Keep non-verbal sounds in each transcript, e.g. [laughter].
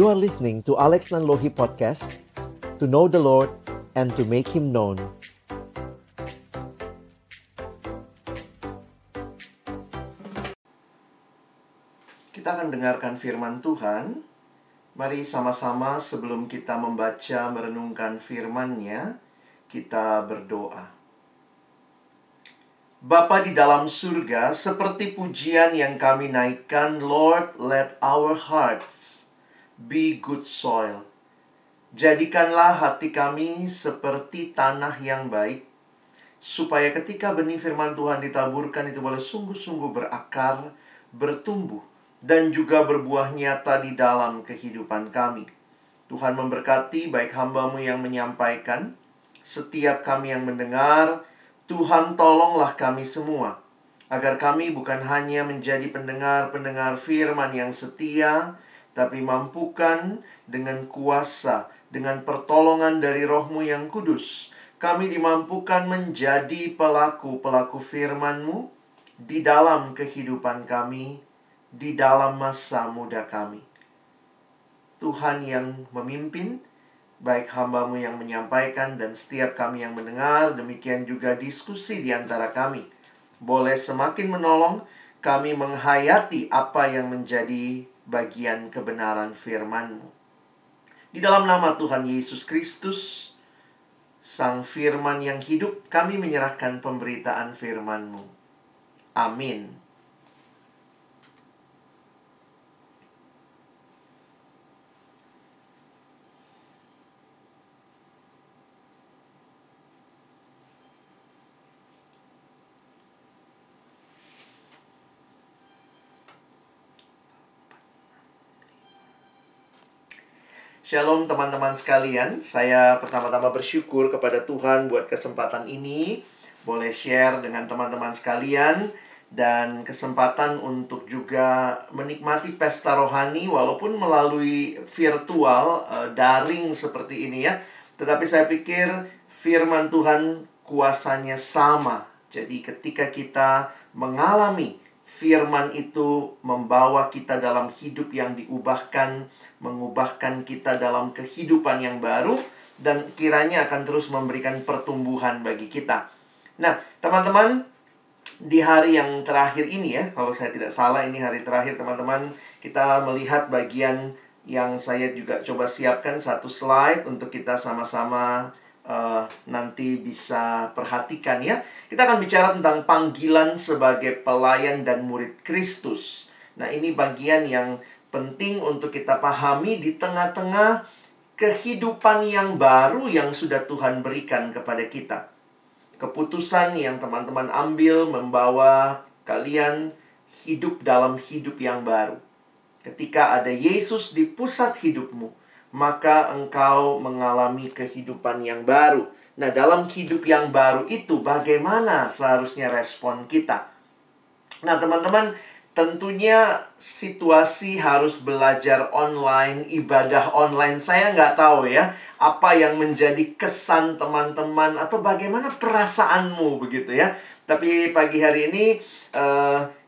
You are listening to Alex Nanlohi Podcast To know the Lord and to make Him known Kita akan dengarkan firman Tuhan. Mari sama-sama sebelum kita membaca merenungkan firman-Nya, kita berdoa. Bapa di dalam surga, seperti pujian yang kami naikkan, Lord, let our hearts be good soil. Jadikanlah hati kami seperti tanah yang baik, supaya ketika benih firman Tuhan ditaburkan itu boleh sungguh-sungguh berakar, bertumbuh, dan juga berbuah nyata di dalam kehidupan kami. Tuhan memberkati baik hambamu yang menyampaikan, setiap kami yang mendengar, Tuhan tolonglah kami semua, agar kami bukan hanya menjadi pendengar-pendengar firman yang setia, tapi mampukan dengan kuasa, dengan pertolongan dari rohmu yang kudus, kami dimampukan menjadi pelaku-pelaku firman-Mu di dalam kehidupan kami, di dalam masa muda kami. Tuhan yang memimpin, baik hambamu yang menyampaikan dan setiap kami yang mendengar, demikian juga diskusi di antara kami. Boleh semakin menolong kami menghayati apa yang menjadi bagian kebenaran firman-Mu. Di dalam nama Tuhan Yesus Kristus, Sang Firman yang hidup, kami menyerahkan pemberitaan firman-Mu. Amin. Shalom teman-teman sekalian, saya pertama-tama bersyukur kepada Tuhan buat kesempatan ini. Boleh share dengan teman-teman sekalian Dan kesempatan untuk juga menikmati pesta rohani Walaupun melalui virtual, uh, daring seperti ini ya. Tetapi saya pikir firman Tuhan kuasanya sama. Jadi ketika kita mengalami firman itu membawa kita dalam hidup yang diubahkan, mengubahkan kita dalam kehidupan yang baru, dan kiranya akan terus memberikan pertumbuhan bagi kita. Nah, teman-teman, di hari yang terakhir ini ya, kalau saya tidak salah ini hari terakhir teman-teman, kita melihat bagian yang saya juga coba siapkan satu slide untuk kita sama-sama uh, nanti bisa perhatikan ya. Kita akan bicara tentang panggilan sebagai pelayan dan murid Kristus. Nah, ini bagian yang penting untuk kita pahami di tengah-tengah kehidupan yang baru yang sudah Tuhan berikan kepada kita. Keputusan yang teman-teman ambil membawa kalian hidup dalam hidup yang baru. Ketika ada Yesus di pusat hidupmu, maka engkau mengalami kehidupan yang baru. Nah, dalam hidup yang baru itu, bagaimana seharusnya respon kita? Nah, teman-teman, tentunya situasi harus belajar online, ibadah online. Saya nggak tahu ya, apa yang menjadi kesan teman-teman atau bagaimana perasaanmu begitu ya. Tapi pagi hari ini, uh,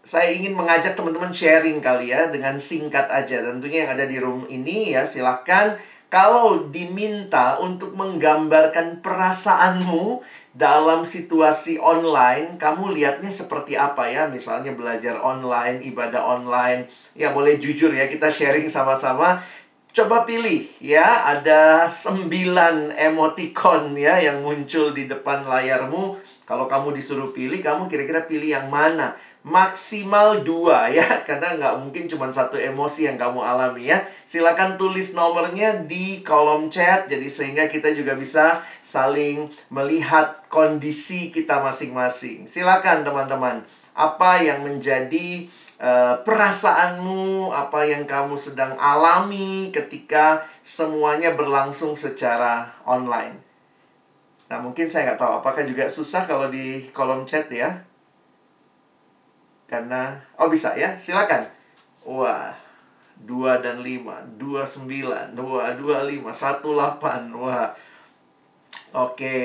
saya ingin mengajak teman-teman sharing kali ya dengan singkat aja. Tentunya yang ada di room ini ya silahkan kalau diminta untuk menggambarkan perasaanmu dalam situasi online, kamu lihatnya seperti apa ya? Misalnya belajar online, ibadah online. Ya boleh jujur ya, kita sharing sama-sama. Coba pilih ya, ada sembilan emoticon ya yang muncul di depan layarmu. Kalau kamu disuruh pilih, kamu kira-kira pilih yang mana? Maksimal dua [laughs] ya. Karena nggak mungkin cuma satu emosi yang kamu alami ya. Silakan tulis nomornya di kolom chat jadi sehingga kita juga bisa saling melihat kondisi kita masing-masing. Silakan teman-teman. Apa yang menjadi uh, perasaanmu apa yang kamu sedang alami ketika semuanya berlangsung secara online? Nah mungkin saya nggak tahu apakah juga susah kalau di kolom chat ya karena oh bisa ya, silakan. Wah, 2 dan 5, 29, 2 25, 18. Wah. Oke.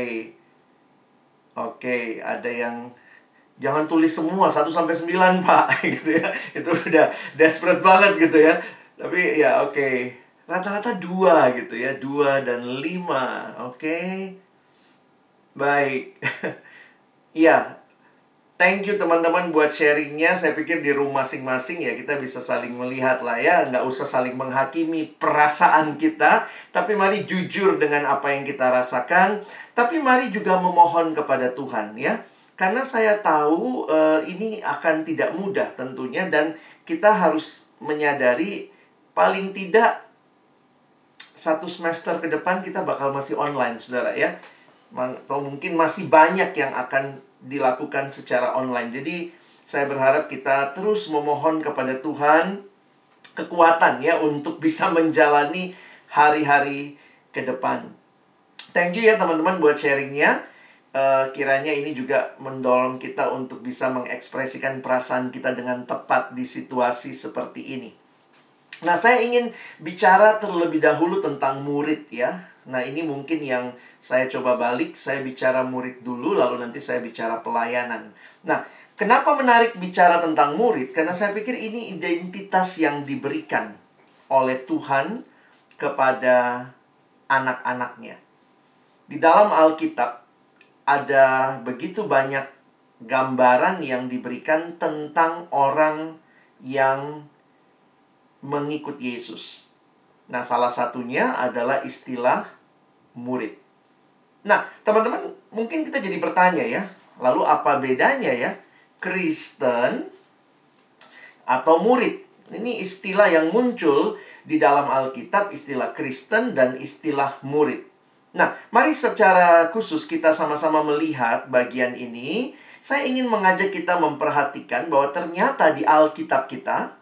Oke, ada yang jangan tulis semua 1 sampai 9, [laughs] Pak, gitu ya. Itu udah desperate banget gitu ya. Tapi ya oke. Okay. Rata-rata dua gitu ya. Dua dan lima. Oke. Okay. Baik. [laughs] Iya, Thank you teman-teman buat sharingnya. Saya pikir di rumah masing-masing ya kita bisa saling melihat lah ya. Nggak usah saling menghakimi perasaan kita. Tapi mari jujur dengan apa yang kita rasakan. Tapi mari juga memohon kepada Tuhan ya. Karena saya tahu uh, ini akan tidak mudah tentunya. Dan kita harus menyadari paling tidak satu semester ke depan kita bakal masih online saudara ya. Atau mungkin masih banyak yang akan dilakukan secara online. Jadi saya berharap kita terus memohon kepada Tuhan kekuatan ya untuk bisa menjalani hari-hari ke depan. Thank you ya teman-teman buat sharingnya. Uh, kiranya ini juga mendorong kita untuk bisa mengekspresikan perasaan kita dengan tepat di situasi seperti ini. Nah, saya ingin bicara terlebih dahulu tentang murid ya. Nah, ini mungkin yang saya coba balik, saya bicara murid dulu, lalu nanti saya bicara pelayanan. Nah, kenapa menarik bicara tentang murid? Karena saya pikir ini identitas yang diberikan oleh Tuhan kepada anak-anaknya. Di dalam Alkitab ada begitu banyak gambaran yang diberikan tentang orang yang mengikut Yesus. Nah, salah satunya adalah istilah murid. Nah, teman-teman, mungkin kita jadi bertanya ya, lalu apa bedanya ya Kristen atau murid? Ini istilah yang muncul di dalam Alkitab, istilah Kristen dan istilah murid. Nah, mari secara khusus kita sama-sama melihat bagian ini. Saya ingin mengajak kita memperhatikan bahwa ternyata di Alkitab kita,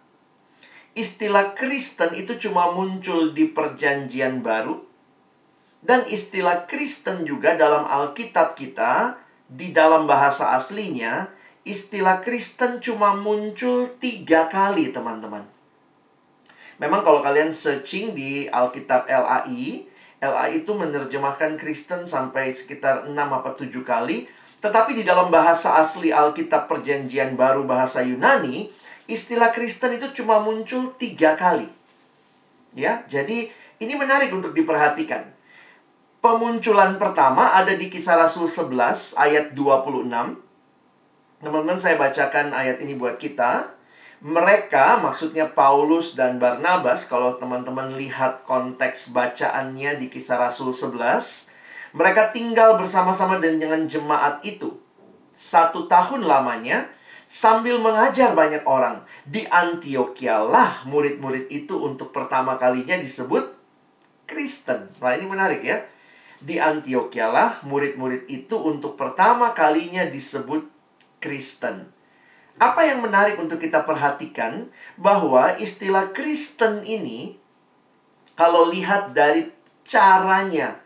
istilah Kristen itu cuma muncul di Perjanjian Baru, dan istilah Kristen juga dalam Alkitab kita, di dalam bahasa aslinya, istilah Kristen cuma muncul tiga kali, teman-teman. Memang kalau kalian searching di Alkitab LAI, LAI itu menerjemahkan Kristen sampai sekitar 6 apa 7 kali. Tetapi di dalam bahasa asli Alkitab Perjanjian Baru bahasa Yunani, istilah Kristen itu cuma muncul tiga kali. Ya, jadi ini menarik untuk diperhatikan. Pemunculan pertama ada di kisah Rasul 11 ayat 26. Teman-teman saya bacakan ayat ini buat kita. Mereka, maksudnya Paulus dan Barnabas, kalau teman-teman lihat konteks bacaannya di kisah Rasul 11, mereka tinggal bersama-sama dengan jemaat itu. Satu tahun lamanya, sambil mengajar banyak orang. Di Antioquia lah murid-murid itu untuk pertama kalinya disebut Kristen. Nah ini menarik ya di Antioquia lah murid-murid itu untuk pertama kalinya disebut Kristen. Apa yang menarik untuk kita perhatikan bahwa istilah Kristen ini kalau lihat dari caranya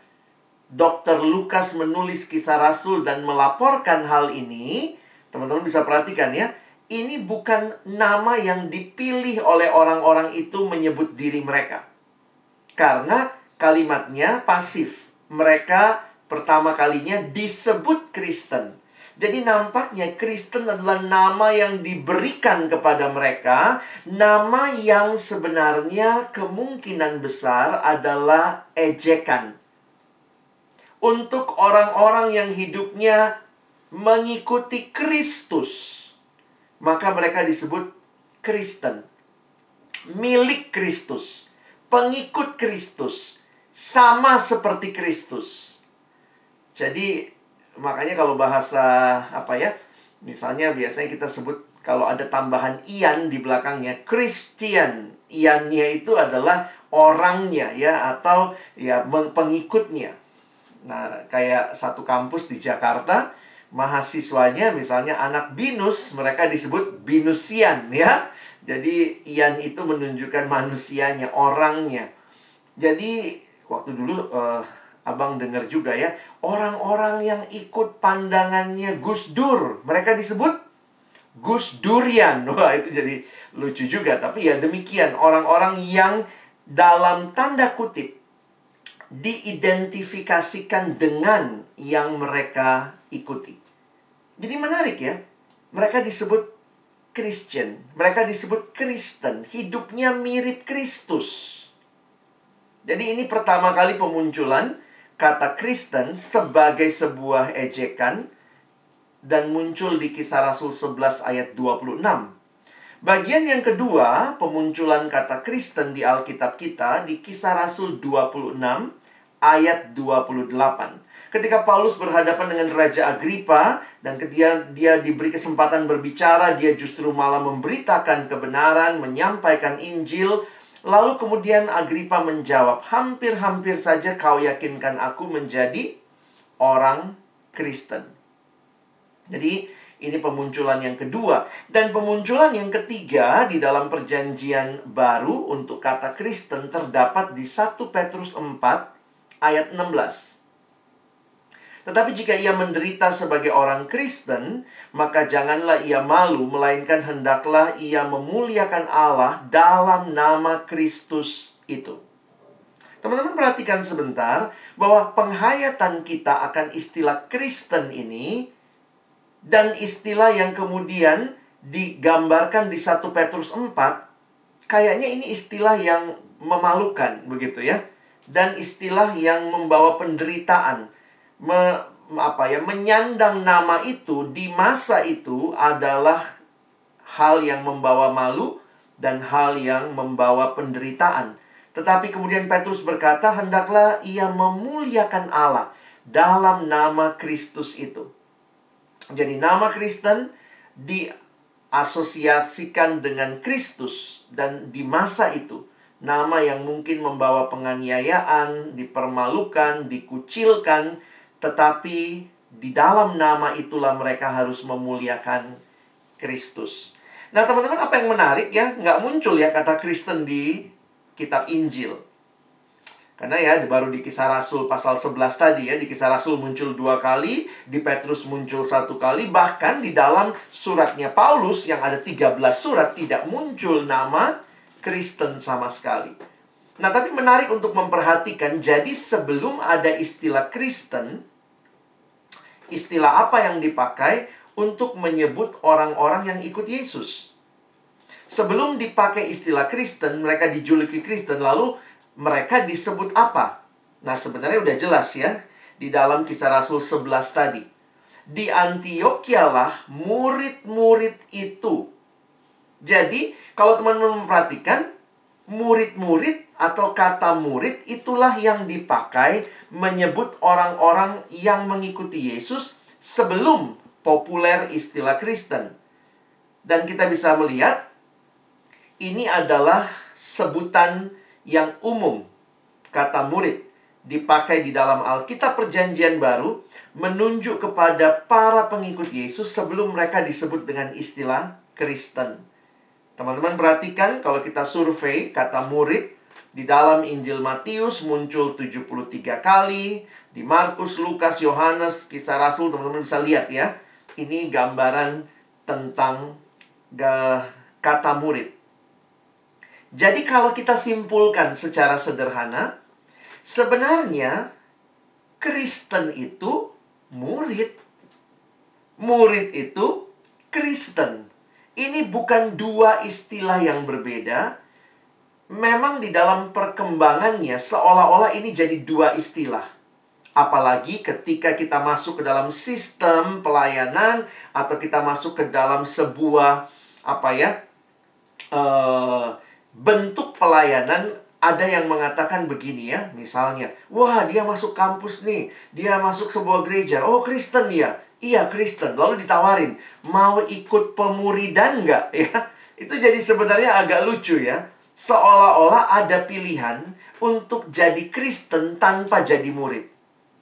Dr. Lukas menulis kisah Rasul dan melaporkan hal ini, teman-teman bisa perhatikan ya, ini bukan nama yang dipilih oleh orang-orang itu menyebut diri mereka. Karena kalimatnya pasif mereka pertama kalinya disebut Kristen. Jadi nampaknya Kristen adalah nama yang diberikan kepada mereka, nama yang sebenarnya kemungkinan besar adalah ejekan. Untuk orang-orang yang hidupnya mengikuti Kristus, maka mereka disebut Kristen. Milik Kristus, pengikut Kristus sama seperti Kristus. Jadi makanya kalau bahasa apa ya? Misalnya biasanya kita sebut kalau ada tambahan ian di belakangnya Christian. Iannya itu adalah orangnya ya atau ya pengikutnya. Nah, kayak satu kampus di Jakarta, mahasiswanya misalnya anak binus, mereka disebut binusian ya. Jadi ian itu menunjukkan manusianya, orangnya. Jadi waktu dulu uh, abang dengar juga ya orang-orang yang ikut pandangannya Gus Dur mereka disebut Gus Durian [laughs] wah itu jadi lucu juga tapi ya demikian orang-orang yang dalam tanda kutip diidentifikasikan dengan yang mereka ikuti jadi menarik ya mereka disebut Christian. Mereka disebut Kristen. Hidupnya mirip Kristus. Jadi ini pertama kali pemunculan kata Kristen sebagai sebuah ejekan dan muncul di kisah Rasul 11 ayat 26. Bagian yang kedua, pemunculan kata Kristen di Alkitab kita di kisah Rasul 26 ayat 28. Ketika Paulus berhadapan dengan Raja Agripa dan ketika dia diberi kesempatan berbicara, dia justru malah memberitakan kebenaran, menyampaikan Injil. Lalu kemudian Agripa menjawab, "Hampir-hampir saja kau yakinkan aku menjadi orang Kristen." Jadi, ini pemunculan yang kedua dan pemunculan yang ketiga di dalam perjanjian baru untuk kata Kristen terdapat di 1 Petrus 4 ayat 16. Tetapi jika ia menderita sebagai orang Kristen, maka janganlah ia malu, melainkan hendaklah ia memuliakan Allah dalam nama Kristus itu. Teman-teman perhatikan sebentar bahwa penghayatan kita akan istilah Kristen ini dan istilah yang kemudian digambarkan di 1 Petrus 4 kayaknya ini istilah yang memalukan begitu ya dan istilah yang membawa penderitaan me, apa ya menyandang nama itu di masa itu adalah hal yang membawa malu dan hal yang membawa penderitaan. Tetapi kemudian Petrus berkata, "Hendaklah ia memuliakan Allah dalam nama Kristus itu." Jadi nama Kristen diasosiasikan dengan Kristus dan di masa itu nama yang mungkin membawa penganiayaan, dipermalukan, dikucilkan, tetapi di dalam nama itulah mereka harus memuliakan Kristus. Nah teman-teman apa yang menarik ya, nggak muncul ya kata Kristen di kitab Injil. Karena ya baru di kisah Rasul pasal 11 tadi ya, di kisah Rasul muncul dua kali, di Petrus muncul satu kali, bahkan di dalam suratnya Paulus yang ada 13 surat tidak muncul nama Kristen sama sekali. Nah, tapi menarik untuk memperhatikan, jadi sebelum ada istilah Kristen, istilah apa yang dipakai untuk menyebut orang-orang yang ikut Yesus? Sebelum dipakai istilah Kristen, mereka dijuluki Kristen, lalu mereka disebut apa? Nah, sebenarnya udah jelas ya, di dalam kisah Rasul 11 tadi. Di Antioquia lah murid-murid itu. Jadi, kalau teman-teman memperhatikan, murid-murid atau kata murid itulah yang dipakai menyebut orang-orang yang mengikuti Yesus sebelum populer istilah Kristen. Dan kita bisa melihat ini adalah sebutan yang umum kata murid dipakai di dalam Alkitab Perjanjian Baru menunjuk kepada para pengikut Yesus sebelum mereka disebut dengan istilah Kristen. Teman-teman perhatikan kalau kita survei kata murid di dalam Injil Matius muncul 73 kali. Di Markus, Lukas, Yohanes, kisah Rasul, teman-teman bisa lihat ya. Ini gambaran tentang kata murid. Jadi kalau kita simpulkan secara sederhana, sebenarnya Kristen itu murid. Murid itu Kristen. Ini bukan dua istilah yang berbeda, memang di dalam perkembangannya seolah-olah ini jadi dua istilah. Apalagi ketika kita masuk ke dalam sistem pelayanan atau kita masuk ke dalam sebuah apa ya uh, bentuk pelayanan ada yang mengatakan begini ya, misalnya, wah dia masuk kampus nih, dia masuk sebuah gereja, oh Kristen dia, iya Kristen, lalu ditawarin, mau ikut pemuridan nggak [laughs] ya? Itu jadi sebenarnya agak lucu ya seolah-olah ada pilihan untuk jadi Kristen tanpa jadi murid.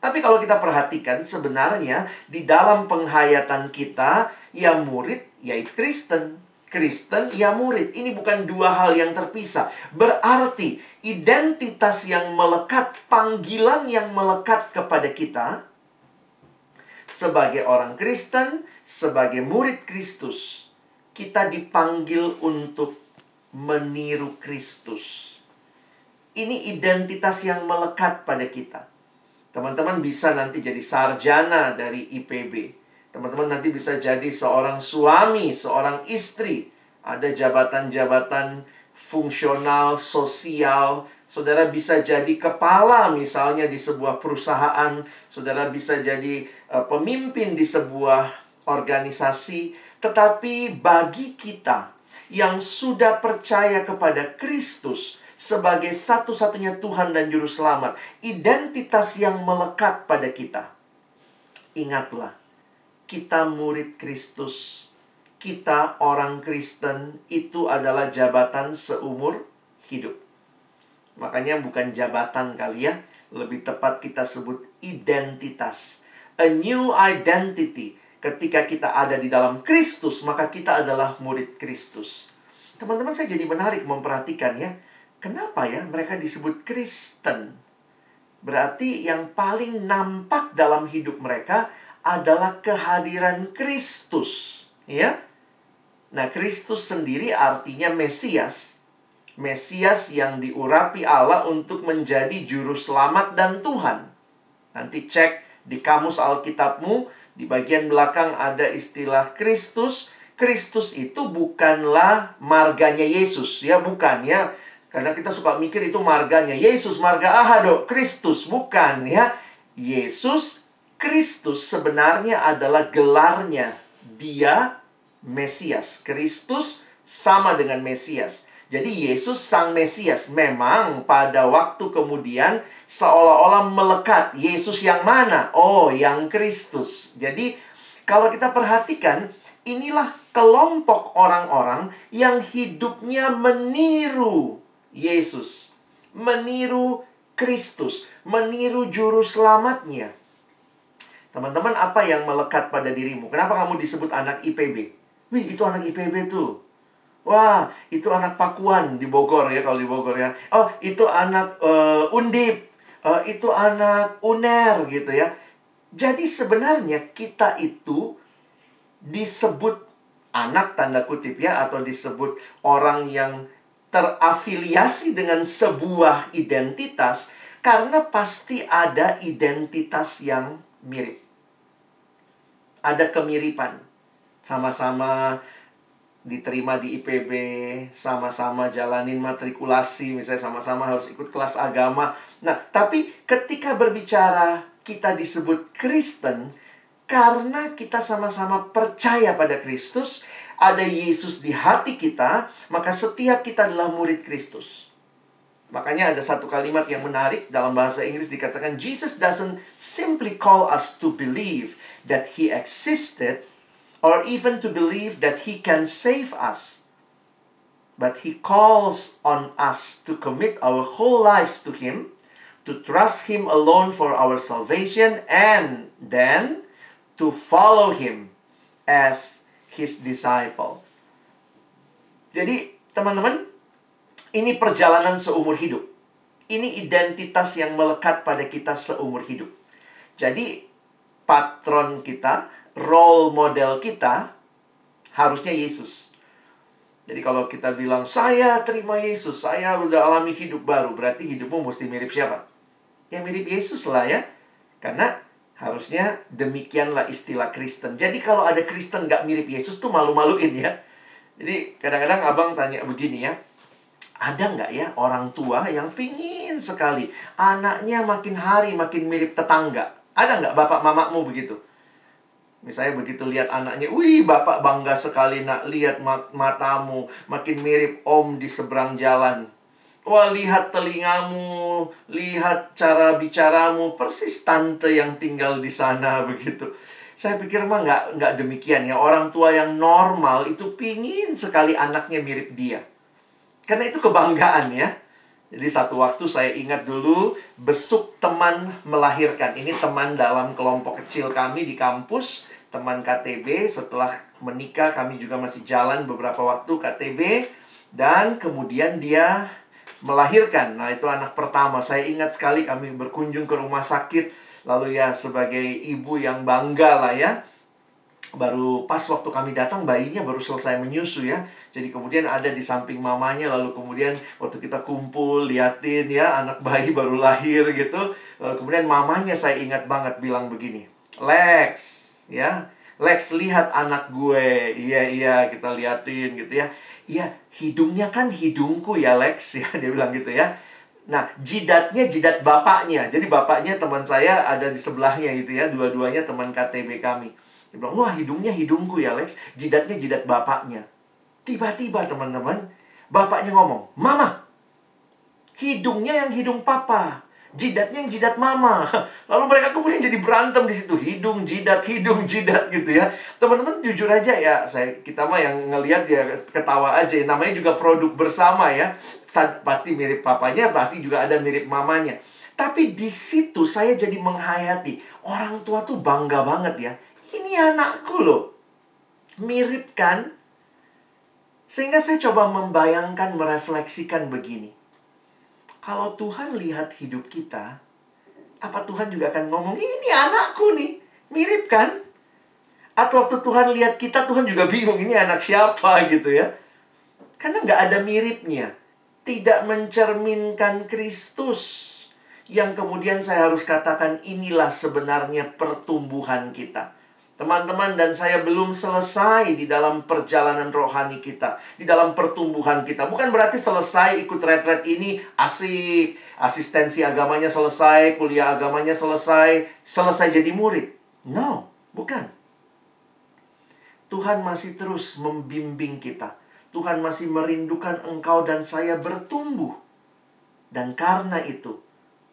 Tapi kalau kita perhatikan sebenarnya di dalam penghayatan kita ya murid yaitu Kristen. Kristen ya murid. Ini bukan dua hal yang terpisah. Berarti identitas yang melekat, panggilan yang melekat kepada kita sebagai orang Kristen, sebagai murid Kristus, kita dipanggil untuk meniru Kristus. Ini identitas yang melekat pada kita. Teman-teman bisa nanti jadi sarjana dari IPB. Teman-teman nanti bisa jadi seorang suami, seorang istri. Ada jabatan-jabatan fungsional, sosial. Saudara bisa jadi kepala misalnya di sebuah perusahaan. Saudara bisa jadi uh, pemimpin di sebuah organisasi. Tetapi bagi kita yang sudah percaya kepada Kristus sebagai satu-satunya Tuhan dan Juru Selamat, identitas yang melekat pada kita. Ingatlah, kita murid Kristus, kita orang Kristen, itu adalah jabatan seumur hidup. Makanya bukan jabatan kali ya, lebih tepat kita sebut identitas. A new identity. Ketika kita ada di dalam Kristus, maka kita adalah murid Kristus. Teman-teman saya jadi menarik memperhatikan ya, kenapa ya mereka disebut Kristen? Berarti yang paling nampak dalam hidup mereka adalah kehadiran Kristus, ya. Nah, Kristus sendiri artinya Mesias. Mesias yang diurapi Allah untuk menjadi juru selamat dan Tuhan. Nanti cek di kamus Alkitabmu, di bagian belakang ada istilah Kristus. Kristus itu bukanlah marganya Yesus, ya bukan ya. Karena kita suka mikir itu marganya Yesus, marga Ahado, Kristus, bukan ya. Yesus Kristus sebenarnya adalah gelarnya. Dia Mesias. Kristus sama dengan Mesias. Jadi Yesus sang Mesias memang pada waktu kemudian seolah-olah melekat. Yesus yang mana? Oh, yang Kristus. Jadi kalau kita perhatikan, inilah kelompok orang-orang yang hidupnya meniru Yesus. Meniru Kristus. Meniru juru selamatnya. Teman-teman, apa yang melekat pada dirimu? Kenapa kamu disebut anak IPB? Wih, itu anak IPB tuh. Wah, itu anak Pakuan di Bogor ya, kalau di Bogor ya. Oh, itu anak uh, Undip. Uh, itu anak UNER gitu ya. Jadi sebenarnya kita itu disebut anak tanda kutip ya atau disebut orang yang terafiliasi dengan sebuah identitas karena pasti ada identitas yang mirip ada kemiripan. Sama-sama diterima di IPB, sama-sama jalanin matrikulasi, misalnya sama-sama harus ikut kelas agama. Nah, tapi ketika berbicara kita disebut Kristen, karena kita sama-sama percaya pada Kristus, ada Yesus di hati kita, maka setiap kita adalah murid Kristus. Makanya ada satu kalimat yang menarik dalam bahasa Inggris dikatakan Jesus doesn't simply call us to believe that he existed or even to believe that he can save us. But he calls on us to commit our whole lives to him, to trust him alone for our salvation and then to follow him as his disciple. Jadi, teman-teman, ini perjalanan seumur hidup. Ini identitas yang melekat pada kita seumur hidup. Jadi, patron kita, role model kita, harusnya Yesus. Jadi kalau kita bilang, saya terima Yesus, saya udah alami hidup baru, berarti hidupmu mesti mirip siapa? Ya mirip Yesus lah ya. Karena harusnya demikianlah istilah Kristen. Jadi kalau ada Kristen nggak mirip Yesus tuh malu-maluin ya. Jadi kadang-kadang abang tanya begini ya, ada nggak ya orang tua yang pingin sekali anaknya makin hari makin mirip tetangga? Ada nggak bapak mamamu begitu? Misalnya begitu lihat anaknya, wih bapak bangga sekali nak lihat matamu makin mirip om di seberang jalan. Wah lihat telingamu, lihat cara bicaramu, persis tante yang tinggal di sana [laughs] begitu. Saya pikir mah nggak nggak demikian ya. Orang tua yang normal itu pingin sekali anaknya mirip dia. Karena itu kebanggaan ya. Jadi satu waktu saya ingat dulu besuk teman melahirkan. Ini teman dalam kelompok kecil kami di kampus, teman KTB. Setelah menikah kami juga masih jalan beberapa waktu KTB dan kemudian dia melahirkan. Nah, itu anak pertama. Saya ingat sekali kami berkunjung ke rumah sakit lalu ya sebagai ibu yang bangga lah ya baru pas waktu kami datang bayinya baru selesai menyusu ya. Jadi kemudian ada di samping mamanya lalu kemudian waktu kita kumpul liatin ya anak bayi baru lahir gitu. Lalu kemudian mamanya saya ingat banget bilang begini. Lex, ya. Lex lihat anak gue. Iya iya kita liatin gitu ya. Iya hidungnya kan hidungku ya Lex [laughs] ya dia bilang gitu ya. Nah jidatnya jidat bapaknya. Jadi bapaknya teman saya ada di sebelahnya gitu ya. Dua-duanya teman KTB kami. Dia bilang wah hidungnya hidungku ya Lex. Jidatnya jidat bapaknya. Tiba-tiba teman-teman bapaknya ngomong mama hidungnya yang hidung papa jidatnya yang jidat mama. [laughs] Lalu mereka kemudian jadi berantem di situ, hidung jidat, hidung [laughs] jidat gitu ya. Teman-teman jujur aja ya, saya kita mah yang ngelihat ya ketawa aja. Namanya juga produk bersama ya. Pasti mirip papanya, pasti juga ada mirip mamanya. Tapi di situ saya jadi menghayati orang tua tuh bangga banget ya. Ini anakku loh. Mirip kan? Sehingga saya coba membayangkan, merefleksikan begini kalau Tuhan lihat hidup kita, apa Tuhan juga akan ngomong, ini anakku nih, mirip kan? Atau waktu Tuhan lihat kita, Tuhan juga bingung, ini anak siapa gitu ya. Karena nggak ada miripnya. Tidak mencerminkan Kristus. Yang kemudian saya harus katakan inilah sebenarnya pertumbuhan kita. Teman-teman dan saya belum selesai di dalam perjalanan rohani kita, di dalam pertumbuhan kita. Bukan berarti selesai ikut retret ini asik, asistensi agamanya selesai, kuliah agamanya selesai, selesai jadi murid. No, bukan. Tuhan masih terus membimbing kita. Tuhan masih merindukan engkau dan saya bertumbuh. Dan karena itu,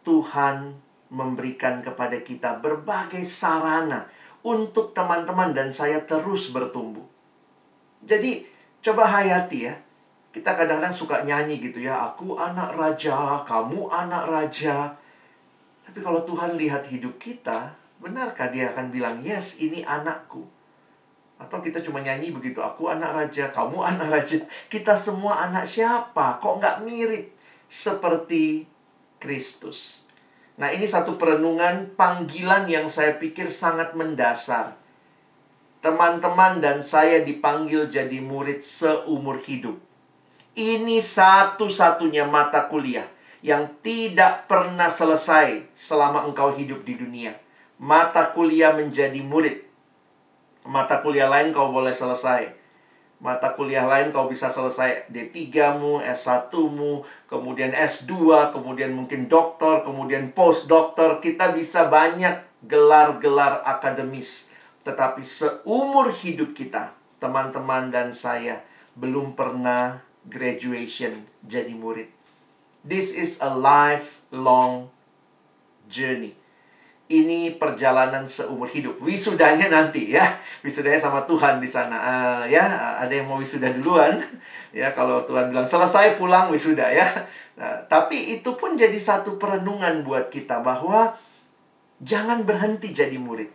Tuhan memberikan kepada kita berbagai sarana untuk teman-teman dan saya terus bertumbuh. Jadi, coba hayati ya. Kita kadang-kadang suka nyanyi gitu ya. Aku anak raja, kamu anak raja. Tapi kalau Tuhan lihat hidup kita, benarkah dia akan bilang, yes, ini anakku. Atau kita cuma nyanyi begitu, aku anak raja, kamu [laughs] anak raja. Kita semua anak siapa? Kok nggak mirip seperti Kristus? Nah, ini satu perenungan panggilan yang saya pikir sangat mendasar. Teman-teman dan saya dipanggil jadi murid seumur hidup. Ini satu-satunya mata kuliah yang tidak pernah selesai selama engkau hidup di dunia. Mata kuliah menjadi murid. Mata kuliah lain kau boleh selesai mata kuliah lain kau bisa selesai D3-mu, S1-mu, kemudian S2, kemudian mungkin doktor, kemudian postdoktor. Kita bisa banyak gelar-gelar akademis. Tetapi seumur hidup kita, teman-teman dan saya belum pernah graduation jadi murid. This is a lifelong journey ini perjalanan seumur hidup. Wisudanya nanti ya. Wisudanya sama Tuhan di sana. Uh, ya, ada yang mau wisuda duluan. ya, kalau Tuhan bilang selesai pulang wisuda ya. Nah, tapi itu pun jadi satu perenungan buat kita bahwa jangan berhenti jadi murid.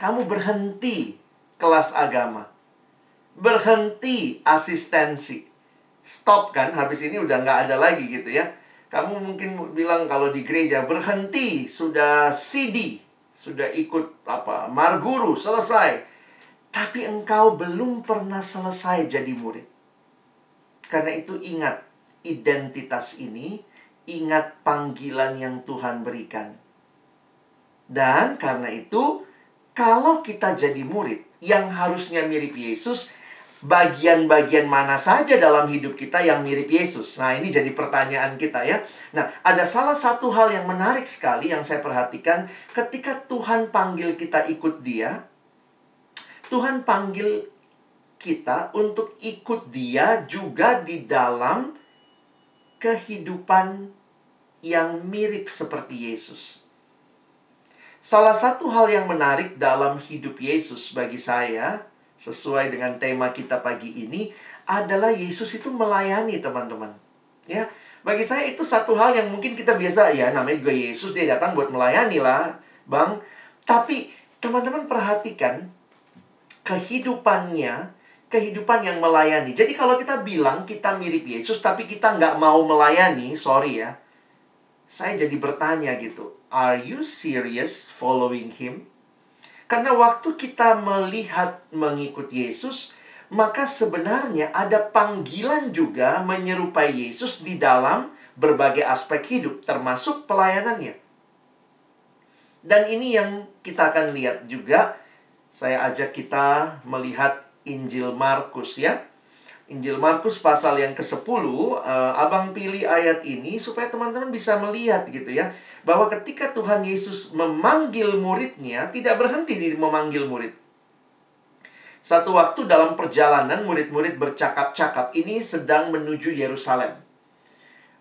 Kamu berhenti kelas agama. Berhenti asistensi. Stop kan, habis ini udah nggak ada lagi gitu ya kamu mungkin bilang kalau di gereja berhenti, sudah CD, sudah ikut apa, marguru, selesai. Tapi engkau belum pernah selesai jadi murid. Karena itu ingat identitas ini, ingat panggilan yang Tuhan berikan. Dan karena itu, kalau kita jadi murid yang harusnya mirip Yesus, bagian-bagian mana saja dalam hidup kita yang mirip Yesus? Nah, ini jadi pertanyaan kita ya. Nah, ada salah satu hal yang menarik sekali yang saya perhatikan ketika Tuhan panggil kita ikut Dia. Tuhan panggil kita untuk ikut Dia juga di dalam kehidupan yang mirip seperti Yesus. Salah satu hal yang menarik dalam hidup Yesus bagi saya sesuai dengan tema kita pagi ini adalah Yesus itu melayani teman-teman. Ya, bagi saya itu satu hal yang mungkin kita biasa ya namanya juga Yesus dia datang buat melayani lah, Bang. Tapi teman-teman perhatikan kehidupannya, kehidupan yang melayani. Jadi kalau kita bilang kita mirip Yesus tapi kita nggak mau melayani, sorry ya. Saya jadi bertanya gitu, are you serious following him? Karena waktu kita melihat mengikut Yesus, maka sebenarnya ada panggilan juga menyerupai Yesus di dalam berbagai aspek hidup, termasuk pelayanannya. Dan ini yang kita akan lihat juga saya ajak kita melihat Injil Markus ya. Injil Markus pasal yang ke-10, uh, Abang pilih ayat ini supaya teman-teman bisa melihat gitu ya. Bahwa ketika Tuhan Yesus memanggil muridnya, tidak berhenti di memanggil murid. Satu waktu dalam perjalanan murid-murid bercakap-cakap ini sedang menuju Yerusalem.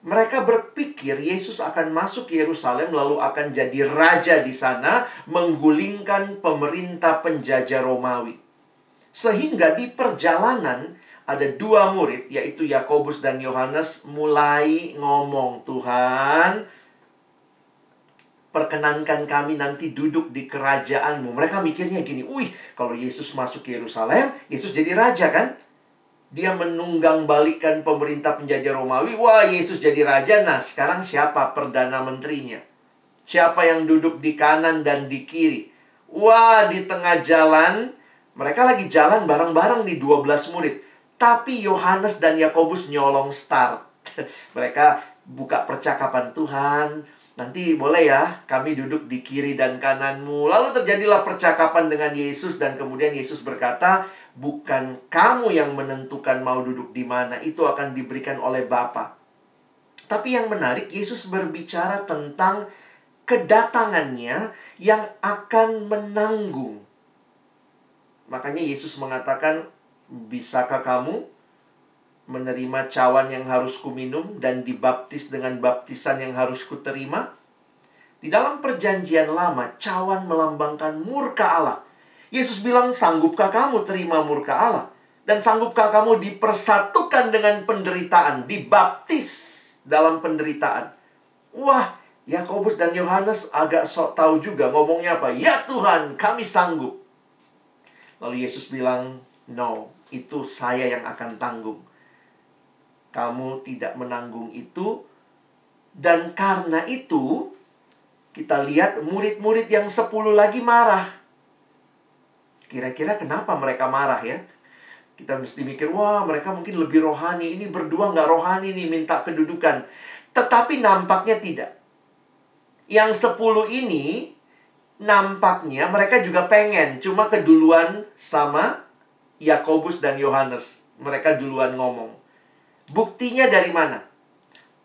Mereka berpikir Yesus akan masuk Yerusalem lalu akan jadi raja di sana menggulingkan pemerintah penjajah Romawi. Sehingga di perjalanan ada dua murid yaitu Yakobus dan Yohanes mulai ngomong, "Tuhan, perkenankan kami nanti duduk di kerajaanmu." Mereka mikirnya gini, "Wih, kalau Yesus masuk Yerusalem, Yesus jadi raja kan?" Dia menunggang balikan pemerintah penjajah Romawi. Wah, Yesus jadi raja. Nah, sekarang siapa perdana menterinya? Siapa yang duduk di kanan dan di kiri? Wah, di tengah jalan, mereka lagi jalan bareng-bareng nih 12 murid. Tapi Yohanes dan Yakobus nyolong start. [laughs] mereka buka percakapan Tuhan. Nanti boleh ya, kami duduk di kiri dan kananmu. Lalu terjadilah percakapan dengan Yesus dan kemudian Yesus berkata, bukan kamu yang menentukan mau duduk di mana, itu akan diberikan oleh Bapa. Tapi yang menarik, Yesus berbicara tentang kedatangannya yang akan menanggung. Makanya Yesus mengatakan, "Bisakah kamu menerima cawan yang harus kuminum dan dibaptis dengan baptisan yang harus kuterima?" Di dalam perjanjian lama, cawan melambangkan murka Allah. Yesus bilang, sanggupkah kamu terima murka Allah? Dan sanggupkah kamu dipersatukan dengan penderitaan, dibaptis dalam penderitaan? Wah, Yakobus dan Yohanes agak sok tahu juga ngomongnya apa? Ya Tuhan, kami sanggup. Lalu Yesus bilang, no, itu saya yang akan tanggung. Kamu tidak menanggung itu. Dan karena itu, kita lihat murid-murid yang sepuluh lagi marah. Kira-kira kenapa mereka marah ya? Kita mesti mikir, wah mereka mungkin lebih rohani. Ini berdua nggak rohani nih, minta kedudukan. Tetapi nampaknya tidak. Yang sepuluh ini, nampaknya mereka juga pengen. Cuma keduluan sama Yakobus dan Yohanes. Mereka duluan ngomong. Buktinya dari mana?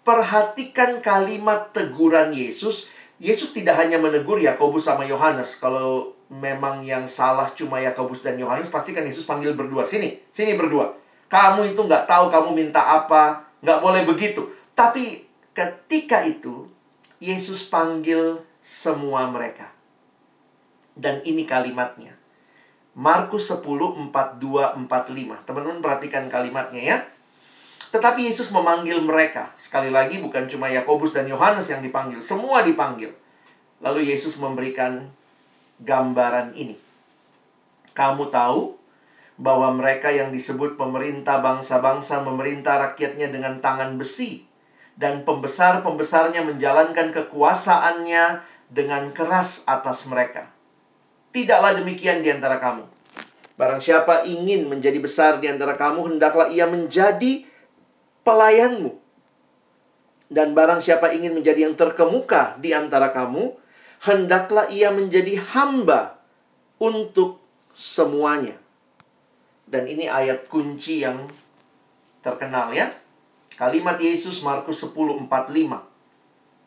Perhatikan kalimat teguran Yesus. Yesus tidak hanya menegur Yakobus sama Yohanes. Kalau memang yang salah cuma Yakobus dan Yohanes, pasti kan Yesus panggil berdua. Sini, sini berdua. Kamu itu nggak tahu kamu minta apa, nggak boleh begitu. Tapi ketika itu, Yesus panggil semua mereka. Dan ini kalimatnya. Markus 10, 42, 45. Teman-teman perhatikan kalimatnya ya. Tetapi Yesus memanggil mereka. Sekali lagi bukan cuma Yakobus dan Yohanes yang dipanggil, semua dipanggil. Lalu Yesus memberikan gambaran ini. Kamu tahu bahwa mereka yang disebut pemerintah bangsa-bangsa memerintah rakyatnya dengan tangan besi dan pembesar-pembesarnya menjalankan kekuasaannya dengan keras atas mereka. Tidaklah demikian di antara kamu. Barang siapa ingin menjadi besar di antara kamu, hendaklah ia menjadi pelayanmu. Dan barang siapa ingin menjadi yang terkemuka di antara kamu, hendaklah ia menjadi hamba untuk semuanya. Dan ini ayat kunci yang terkenal ya. Kalimat Yesus Markus 10:45.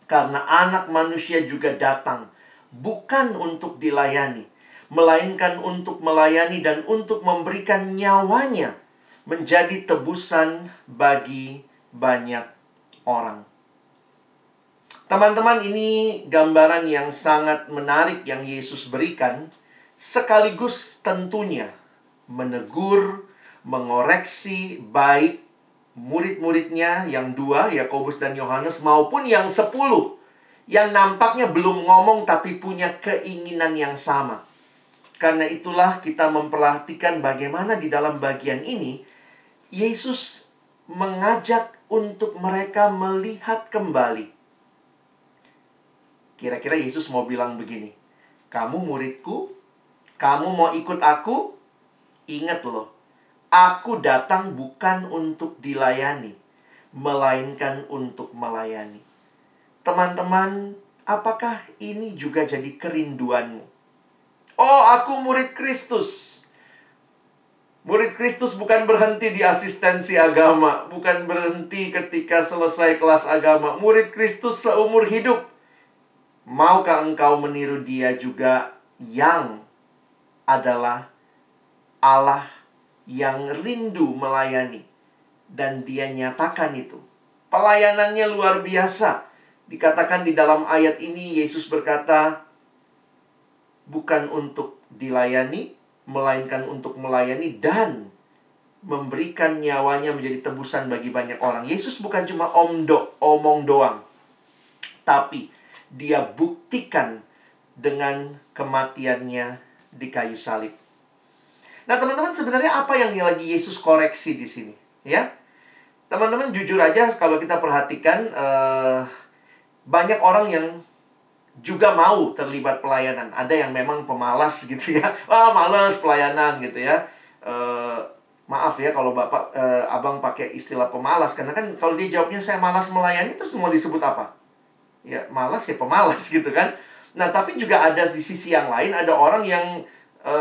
Karena anak manusia juga datang bukan untuk dilayani, melainkan untuk melayani dan untuk memberikan nyawanya menjadi tebusan bagi banyak orang. Teman-teman, ini gambaran yang sangat menarik yang Yesus berikan, sekaligus tentunya menegur, mengoreksi baik murid-muridnya yang dua, Yakobus dan Yohanes, maupun yang sepuluh, yang nampaknya belum ngomong tapi punya keinginan yang sama. Karena itulah kita memperhatikan bagaimana di dalam bagian ini, Yesus mengajak untuk mereka melihat kembali Kira-kira Yesus mau bilang begini, kamu muridku, kamu mau ikut aku? Ingat loh, aku datang bukan untuk dilayani, melainkan untuk melayani. Teman-teman, apakah ini juga jadi kerinduanmu? Oh, aku murid Kristus. Murid Kristus bukan berhenti di asistensi agama, bukan berhenti ketika selesai kelas agama. Murid Kristus seumur hidup. Maukah engkau meniru dia juga yang adalah Allah yang rindu melayani dan dia nyatakan itu. Pelayanannya luar biasa. Dikatakan di dalam ayat ini Yesus berkata bukan untuk dilayani melainkan untuk melayani dan memberikan nyawanya menjadi tebusan bagi banyak orang. Yesus bukan cuma omdo, omong doang. Tapi dia buktikan dengan kematiannya di kayu salib. Nah, teman-teman sebenarnya apa yang lagi Yesus koreksi di sini, ya? Teman-teman jujur aja kalau kita perhatikan uh, banyak orang yang juga mau terlibat pelayanan. Ada yang memang pemalas gitu ya. Wah, [laughs] males pelayanan gitu ya. E, maaf ya kalau Bapak e, Abang pakai istilah pemalas karena kan kalau dia jawabnya saya malas melayani terus semua disebut apa? Ya, malas ya pemalas [laughs] gitu kan. Nah, tapi juga ada di sisi yang lain ada orang yang e,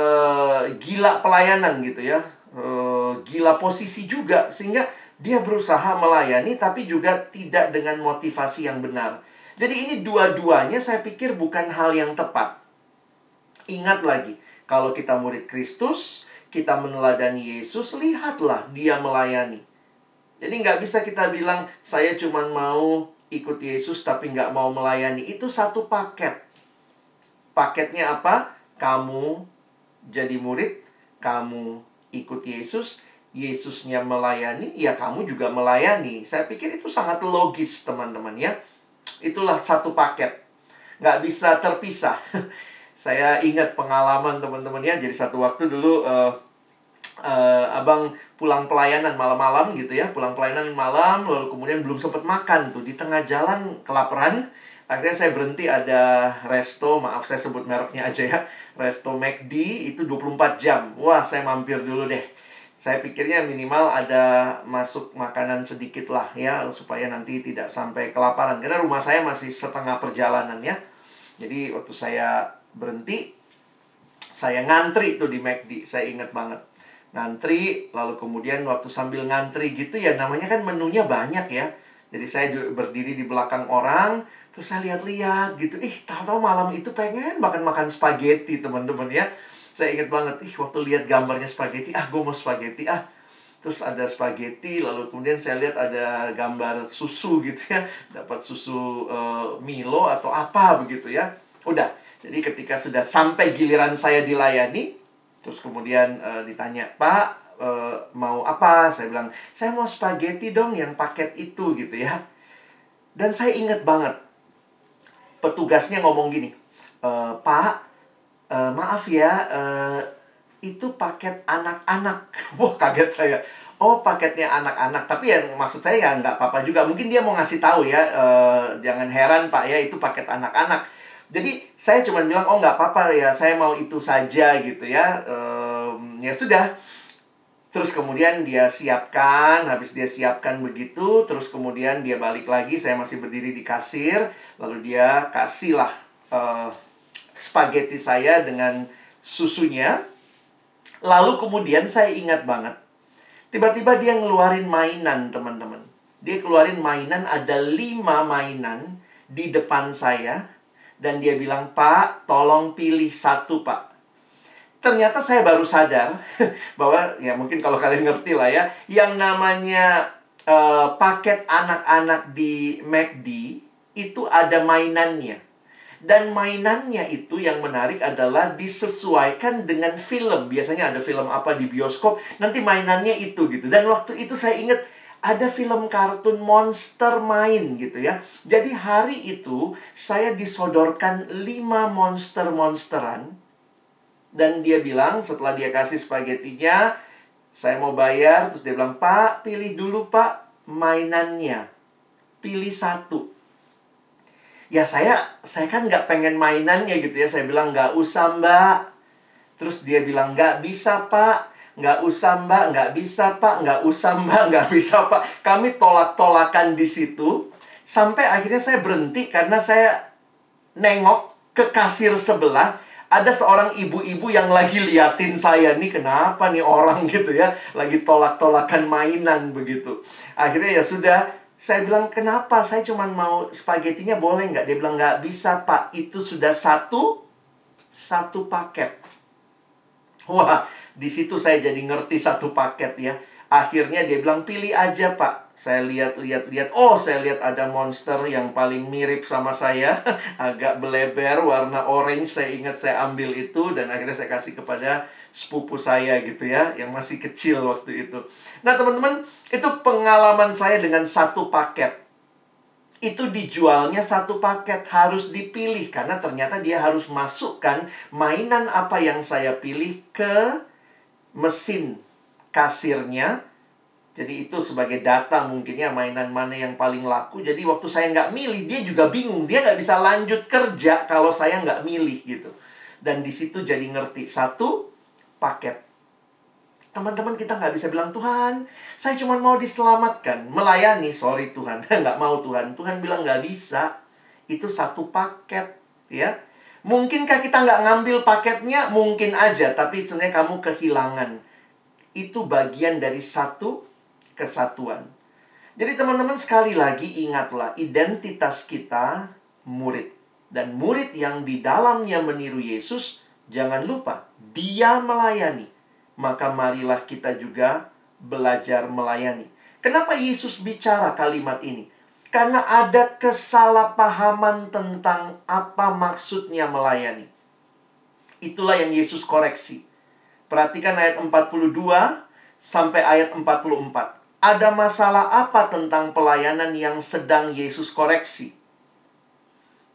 gila pelayanan gitu ya. E, gila posisi juga sehingga dia berusaha melayani tapi juga tidak dengan motivasi yang benar. Jadi ini dua-duanya saya pikir bukan hal yang tepat. Ingat lagi, kalau kita murid Kristus, kita meneladani Yesus, lihatlah dia melayani. Jadi nggak bisa kita bilang, saya cuma mau ikut Yesus tapi nggak mau melayani. Itu satu paket. Paketnya apa? Kamu jadi murid, kamu ikut Yesus, Yesusnya melayani, ya kamu juga melayani. Saya pikir itu sangat logis, teman-teman ya. Itulah satu paket. Nggak bisa terpisah. [laughs] Saya ingat pengalaman teman-teman ya. Jadi satu waktu dulu uh, uh, abang pulang pelayanan malam-malam gitu ya. Pulang pelayanan malam, lalu kemudian belum sempat makan tuh. Di tengah jalan kelaparan. Akhirnya saya berhenti ada resto, maaf saya sebut mereknya aja ya. Resto McD itu 24 jam. Wah, saya mampir dulu deh saya pikirnya minimal ada masuk makanan sedikit lah ya supaya nanti tidak sampai kelaparan. Karena rumah saya masih setengah perjalanan ya. Jadi waktu saya berhenti saya ngantri tuh di McD saya ingat banget. Ngantri lalu kemudian waktu sambil ngantri gitu ya namanya kan menunya banyak ya. Jadi saya berdiri di belakang orang terus saya lihat-lihat gitu. Ih tahu-tahu malam itu pengen makan makan spaghetti teman-teman ya saya ingat banget, ih waktu lihat gambarnya spaghetti, ah gue mau spaghetti, ah. Terus ada spaghetti, lalu kemudian saya lihat ada gambar susu gitu ya. Dapat susu uh, Milo atau apa begitu ya. Udah, jadi ketika sudah sampai giliran saya dilayani, terus kemudian uh, ditanya, Pak, uh, mau apa? Saya bilang, saya mau spaghetti dong yang paket itu gitu ya. Dan saya ingat banget, petugasnya ngomong gini, e, Pak, uh, maaf ya, uh, itu paket anak-anak. [laughs] Wah, kaget saya. Oh, paketnya anak-anak. Tapi yang maksud saya ya nggak apa-apa juga. Mungkin dia mau ngasih tahu ya, uh, jangan heran Pak ya, itu paket anak-anak. Jadi saya cuma bilang, oh nggak apa-apa ya, saya mau itu saja gitu ya. Um, ya sudah. Terus kemudian dia siapkan, habis dia siapkan begitu, terus kemudian dia balik lagi, saya masih berdiri di kasir, lalu dia kasihlah uh, spaghetti saya dengan susunya. Lalu kemudian saya ingat banget. Tiba-tiba dia ngeluarin mainan, teman-teman. Dia keluarin mainan, ada lima mainan di depan saya. Dan dia bilang, Pak, tolong pilih satu, Pak. Ternyata saya baru sadar [laughs] bahwa, ya mungkin kalau kalian ngerti lah ya, yang namanya uh, paket anak-anak di McD, itu ada mainannya. Dan mainannya itu yang menarik adalah disesuaikan dengan film. Biasanya ada film apa di bioskop, nanti mainannya itu gitu. Dan waktu itu saya ingat ada film kartun monster main gitu ya. Jadi hari itu saya disodorkan lima monster-monsteran. Dan dia bilang setelah dia kasih spagettinya, saya mau bayar. Terus dia bilang, Pak pilih dulu pak mainannya. Pilih satu ya saya saya kan nggak pengen mainannya gitu ya. Saya bilang nggak usah mbak. Terus dia bilang nggak bisa pak. Nggak usah mbak. Nggak bisa pak. Nggak usah mbak. [laughs] Nggak bisa pak. Kami tolak tolakan di situ. Sampai akhirnya saya berhenti karena saya nengok ke kasir sebelah ada seorang ibu-ibu yang lagi liatin saya. Nih kenapa nih orang? [laughs] gitu ya. Lagi tolak-tolakan mainan begitu. Akhirnya ya sudah saya bilang kenapa? Saya cuma mau spagettinya boleh nggak? Dia bilang nggak bisa pak. Itu sudah satu satu paket. [laughs] Wah di situ saya jadi ngerti satu paket ya. Akhirnya dia bilang pilih aja pak. Saya lihat-lihat lihat. Oh saya lihat ada monster yang paling mirip sama saya. [laughs] Agak beleber warna orange saya ingat saya ambil itu dan akhirnya saya kasih kepada sepupu saya gitu ya yang masih kecil waktu itu nah teman-teman itu pengalaman saya dengan satu paket itu dijualnya satu paket harus dipilih karena ternyata dia harus masukkan mainan apa yang saya pilih ke mesin kasirnya jadi itu sebagai data mungkinnya mainan mana yang paling laku. Jadi waktu saya nggak milih, dia juga bingung. Dia nggak bisa lanjut kerja kalau saya nggak milih gitu. Dan di situ jadi ngerti. Satu, paket. Teman-teman kita nggak bisa bilang, Tuhan, saya cuma mau diselamatkan. Melayani, sorry Tuhan. [laughs] nggak mau Tuhan. Tuhan bilang nggak bisa. Itu satu paket. ya. Mungkinkah kita nggak ngambil paketnya? Mungkin aja. Tapi sebenarnya kamu kehilangan. Itu bagian dari satu kesatuan. Jadi teman-teman sekali lagi ingatlah identitas kita murid. Dan murid yang di dalamnya meniru Yesus, jangan lupa dia melayani. Maka marilah kita juga belajar melayani. Kenapa Yesus bicara kalimat ini? Karena ada kesalahpahaman tentang apa maksudnya melayani. Itulah yang Yesus koreksi. Perhatikan ayat 42 sampai ayat 44 ada masalah apa tentang pelayanan yang sedang Yesus koreksi?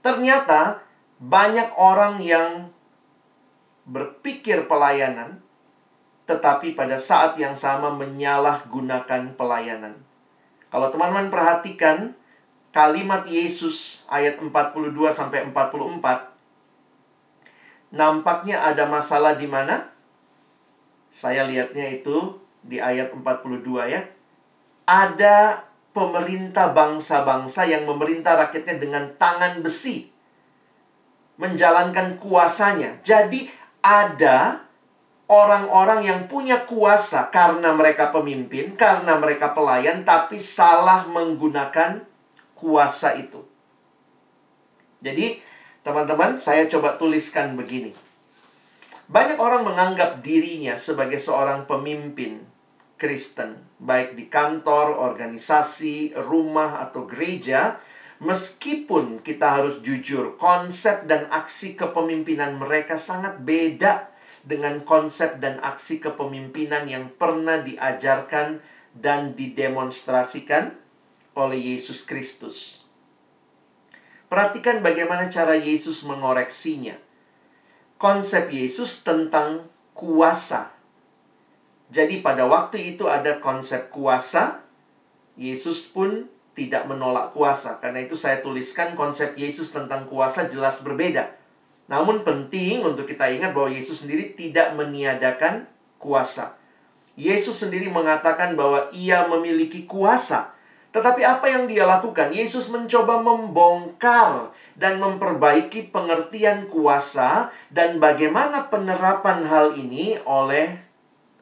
Ternyata banyak orang yang berpikir pelayanan, tetapi pada saat yang sama menyalahgunakan pelayanan. Kalau teman-teman perhatikan kalimat Yesus ayat 42 sampai 44 nampaknya ada masalah di mana? Saya lihatnya itu di ayat 42 ya ada pemerintah bangsa-bangsa yang memerintah rakyatnya dengan tangan besi. Menjalankan kuasanya. Jadi ada orang-orang yang punya kuasa karena mereka pemimpin, karena mereka pelayan, tapi salah menggunakan kuasa itu. Jadi, teman-teman, saya coba tuliskan begini. Banyak orang menganggap dirinya sebagai seorang pemimpin Kristen, baik di kantor, organisasi, rumah, atau gereja, meskipun kita harus jujur, konsep dan aksi kepemimpinan mereka sangat beda dengan konsep dan aksi kepemimpinan yang pernah diajarkan dan didemonstrasikan oleh Yesus Kristus. Perhatikan bagaimana cara Yesus mengoreksinya. Konsep Yesus tentang kuasa jadi pada waktu itu ada konsep kuasa. Yesus pun tidak menolak kuasa. Karena itu saya tuliskan konsep Yesus tentang kuasa jelas berbeda. Namun penting untuk kita ingat bahwa Yesus sendiri tidak meniadakan kuasa. Yesus sendiri mengatakan bahwa ia memiliki kuasa. Tetapi apa yang dia lakukan? Yesus mencoba membongkar dan memperbaiki pengertian kuasa dan bagaimana penerapan hal ini oleh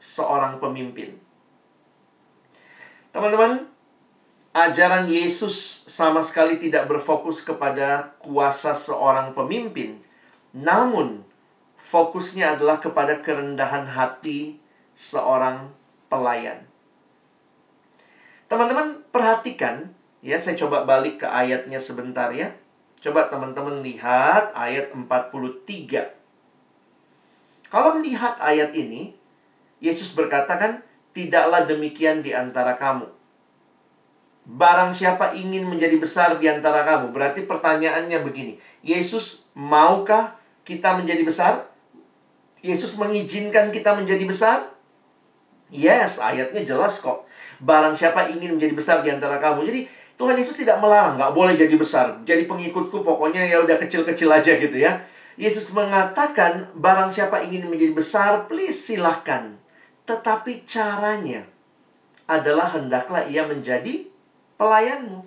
seorang pemimpin. Teman-teman, ajaran Yesus sama sekali tidak berfokus kepada kuasa seorang pemimpin, namun fokusnya adalah kepada kerendahan hati seorang pelayan. Teman-teman, perhatikan ya, saya coba balik ke ayatnya sebentar ya. Coba teman-teman lihat ayat 43. Kalau melihat ayat ini, Yesus berkata kan, tidaklah demikian di antara kamu. Barang siapa ingin menjadi besar di antara kamu, berarti pertanyaannya begini. Yesus, maukah kita menjadi besar? Yesus mengizinkan kita menjadi besar? Yes, ayatnya jelas kok. Barang siapa ingin menjadi besar di antara kamu. Jadi, Tuhan Yesus tidak melarang, nggak boleh jadi besar. Jadi pengikutku pokoknya ya udah kecil-kecil aja gitu ya. Yesus mengatakan, barang siapa ingin menjadi besar, please silahkan tetapi caranya adalah hendaklah ia menjadi pelayanmu.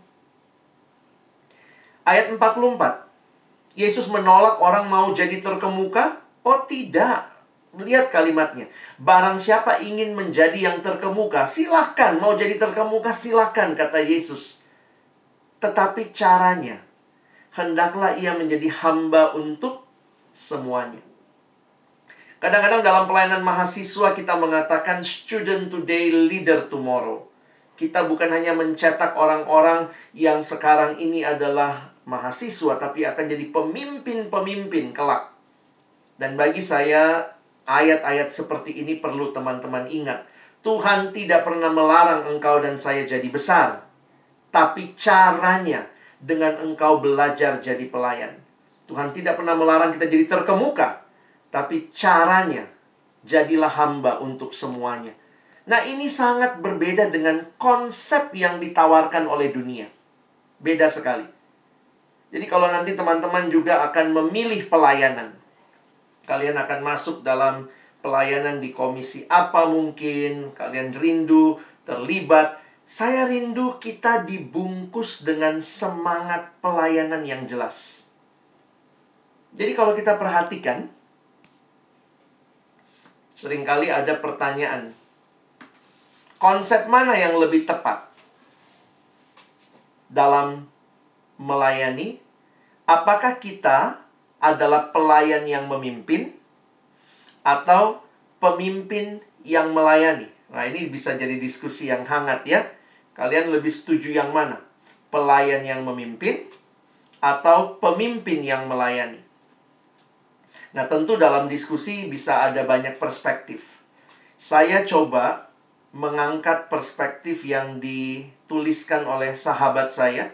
Ayat 44. Yesus menolak orang mau jadi terkemuka. Oh tidak, lihat kalimatnya. Barang siapa ingin menjadi yang terkemuka, silahkan. Mau jadi terkemuka, silahkan, kata Yesus. Tetapi caranya, hendaklah ia menjadi hamba untuk semuanya. Kadang-kadang dalam pelayanan mahasiswa kita mengatakan student today, leader tomorrow. Kita bukan hanya mencetak orang-orang yang sekarang ini adalah mahasiswa, tapi akan jadi pemimpin-pemimpin kelak. Dan bagi saya, ayat-ayat seperti ini perlu teman-teman ingat. Tuhan tidak pernah melarang engkau dan saya jadi besar. Tapi caranya dengan engkau belajar jadi pelayan. Tuhan tidak pernah melarang kita jadi terkemuka tapi caranya jadilah hamba untuk semuanya. Nah, ini sangat berbeda dengan konsep yang ditawarkan oleh dunia. Beda sekali. Jadi kalau nanti teman-teman juga akan memilih pelayanan. Kalian akan masuk dalam pelayanan di komisi apa mungkin, kalian rindu terlibat. Saya rindu kita dibungkus dengan semangat pelayanan yang jelas. Jadi kalau kita perhatikan, sering kali ada pertanyaan. Konsep mana yang lebih tepat dalam melayani? Apakah kita adalah pelayan yang memimpin atau pemimpin yang melayani? Nah, ini bisa jadi diskusi yang hangat ya. Kalian lebih setuju yang mana? Pelayan yang memimpin atau pemimpin yang melayani? Nah, tentu dalam diskusi bisa ada banyak perspektif. Saya coba mengangkat perspektif yang dituliskan oleh sahabat saya,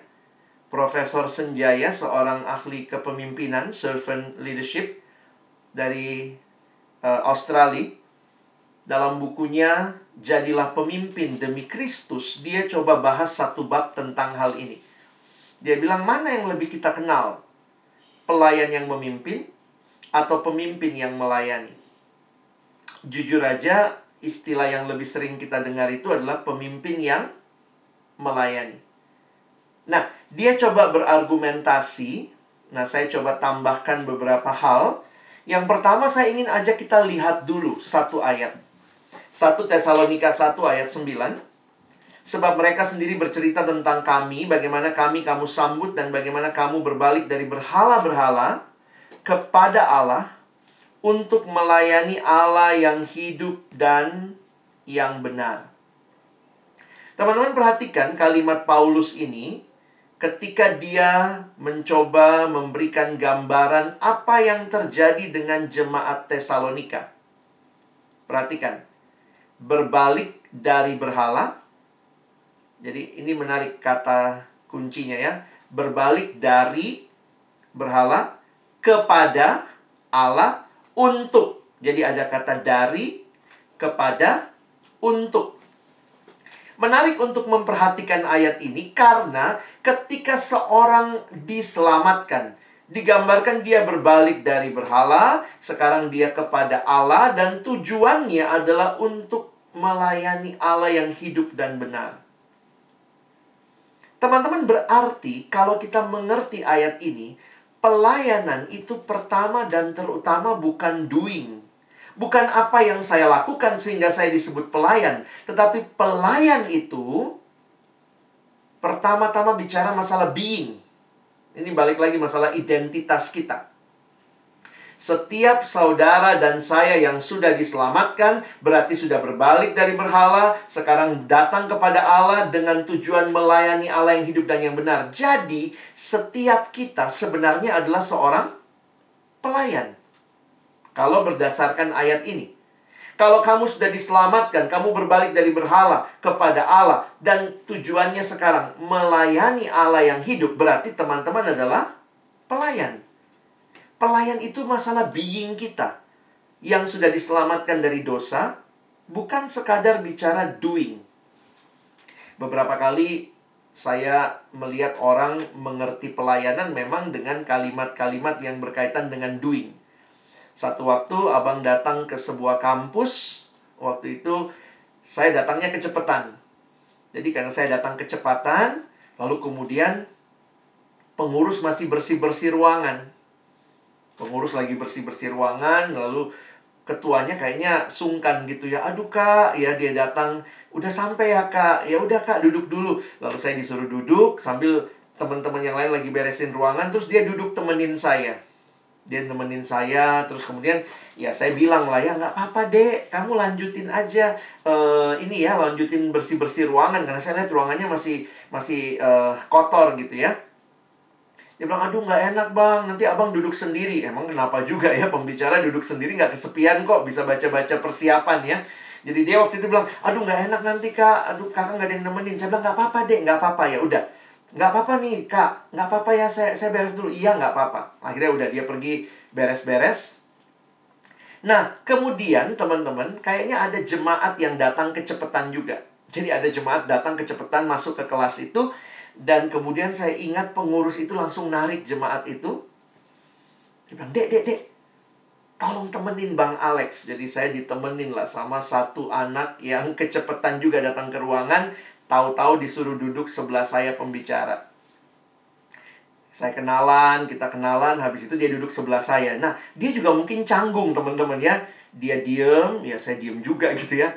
Profesor Senjaya, seorang ahli kepemimpinan, servant leadership dari uh, Australia. Dalam bukunya Jadilah Pemimpin Demi Kristus, dia coba bahas satu bab tentang hal ini. Dia bilang mana yang lebih kita kenal? Pelayan yang memimpin atau pemimpin yang melayani. Jujur aja, istilah yang lebih sering kita dengar itu adalah pemimpin yang melayani. Nah, dia coba berargumentasi. Nah, saya coba tambahkan beberapa hal. Yang pertama saya ingin ajak kita lihat dulu satu ayat. 1 Tesalonika 1 ayat 9. Sebab mereka sendiri bercerita tentang kami, bagaimana kami kamu sambut dan bagaimana kamu berbalik dari berhala-berhala kepada Allah untuk melayani Allah yang hidup dan yang benar. Teman-teman perhatikan kalimat Paulus ini ketika dia mencoba memberikan gambaran apa yang terjadi dengan jemaat Tesalonika. Perhatikan. Berbalik dari berhala. Jadi ini menarik kata kuncinya ya. Berbalik dari berhala kepada Allah untuk. Jadi ada kata dari, kepada, untuk. Menarik untuk memperhatikan ayat ini karena ketika seorang diselamatkan, digambarkan dia berbalik dari berhala, sekarang dia kepada Allah dan tujuannya adalah untuk melayani Allah yang hidup dan benar. Teman-teman berarti kalau kita mengerti ayat ini, pelayanan itu pertama dan terutama bukan doing. Bukan apa yang saya lakukan sehingga saya disebut pelayan. Tetapi pelayan itu pertama-tama bicara masalah being. Ini balik lagi masalah identitas kita. Setiap saudara dan saya yang sudah diselamatkan berarti sudah berbalik dari berhala, sekarang datang kepada Allah dengan tujuan melayani Allah yang hidup dan yang benar. Jadi, setiap kita sebenarnya adalah seorang pelayan. Kalau berdasarkan ayat ini. Kalau kamu sudah diselamatkan, kamu berbalik dari berhala kepada Allah dan tujuannya sekarang melayani Allah yang hidup, berarti teman-teman adalah pelayan. Pelayan itu masalah being kita. Yang sudah diselamatkan dari dosa, bukan sekadar bicara doing. Beberapa kali saya melihat orang mengerti pelayanan memang dengan kalimat-kalimat yang berkaitan dengan doing. Satu waktu abang datang ke sebuah kampus, waktu itu saya datangnya kecepatan. Jadi karena saya datang kecepatan, lalu kemudian pengurus masih bersih-bersih ruangan. Pengurus lagi bersih-bersih ruangan, lalu ketuanya kayaknya sungkan gitu ya. Aduh kak, ya dia datang, udah sampai ya kak, ya udah kak duduk dulu. Lalu saya disuruh duduk sambil teman-teman yang lain lagi beresin ruangan, terus dia duduk temenin saya. Dia temenin saya, terus kemudian ya saya bilang lah ya nggak apa-apa dek, kamu lanjutin aja uh, ini ya lanjutin bersih-bersih ruangan karena saya lihat ruangannya masih masih uh, kotor gitu ya dia bilang, aduh nggak enak bang, nanti abang duduk sendiri. Emang kenapa juga ya pembicara duduk sendiri nggak kesepian kok, bisa baca-baca persiapan ya. Jadi dia waktu itu bilang, aduh nggak enak nanti kak, aduh kakak nggak ada yang nemenin. Saya bilang, nggak apa-apa deh, nggak apa-apa ya udah. Nggak apa-apa nih kak, nggak apa-apa ya saya, saya beres dulu. Iya nggak apa-apa. Akhirnya udah dia pergi beres-beres. Nah, kemudian teman-teman, kayaknya ada jemaat yang datang kecepatan juga. Jadi ada jemaat datang kecepatan masuk ke kelas itu dan kemudian saya ingat pengurus itu langsung narik jemaat itu. Dia bilang, dek, dek, dek, tolong temenin Bang Alex. Jadi saya ditemenin lah sama satu anak yang [laughs] kecepatan juga datang ke ruangan. Tahu-tahu disuruh duduk sebelah saya pembicara. Saya kenalan, kita kenalan, habis itu dia duduk sebelah saya. Nah, dia juga mungkin canggung teman-teman ya. Dia diem, ya saya diem juga [laughs] gitu ya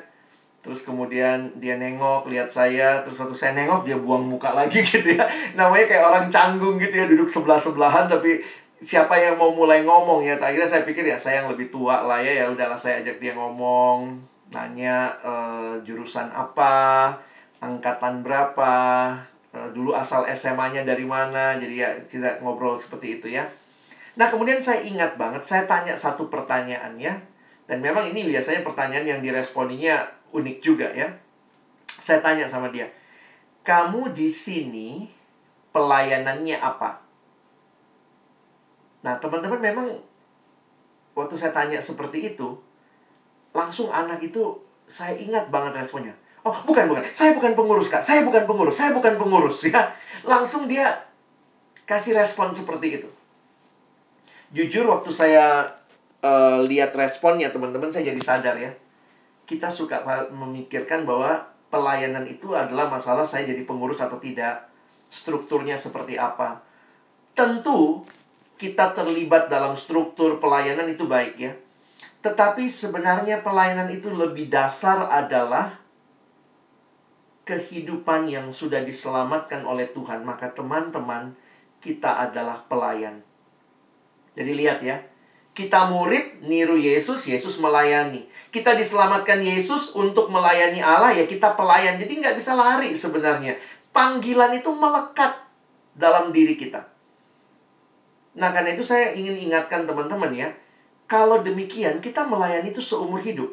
Terus kemudian dia nengok, lihat saya, terus waktu saya nengok dia buang muka lagi [laughs] gitu ya. Namanya kayak orang canggung gitu ya, duduk sebelah-sebelahan tapi siapa yang mau mulai ngomong ya. Akhirnya saya pikir ya saya yang lebih tua lah ya, ya udahlah saya ajak dia ngomong, nanya uh, jurusan apa, angkatan berapa, uh, dulu asal SMA-nya dari mana. Jadi ya kita ngobrol seperti itu ya. Nah, kemudian saya ingat banget saya tanya satu pertanyaan ya. Dan memang ini biasanya pertanyaan yang diresponinya unik juga ya. Saya tanya sama dia, "Kamu di sini pelayanannya apa?" Nah, teman-teman memang waktu saya tanya seperti itu, langsung anak itu saya ingat banget responnya. Oh, bukan, bukan. Saya bukan pengurus, Kak. Saya bukan pengurus. Saya bukan pengurus, [laughs] ya. Langsung dia kasih respon seperti itu. Jujur waktu saya uh, lihat responnya teman-teman saya jadi sadar ya kita suka memikirkan bahwa pelayanan itu adalah masalah saya jadi pengurus atau tidak, strukturnya seperti apa. Tentu kita terlibat dalam struktur pelayanan itu baik ya. Tetapi sebenarnya pelayanan itu lebih dasar adalah kehidupan yang sudah diselamatkan oleh Tuhan. Maka teman-teman, kita adalah pelayan. Jadi lihat ya, kita murid, niru Yesus, Yesus melayani. Kita diselamatkan Yesus untuk melayani Allah, ya kita pelayan. Jadi nggak bisa lari sebenarnya. Panggilan itu melekat dalam diri kita. Nah, karena itu saya ingin ingatkan teman-teman ya. Kalau demikian, kita melayani itu seumur hidup.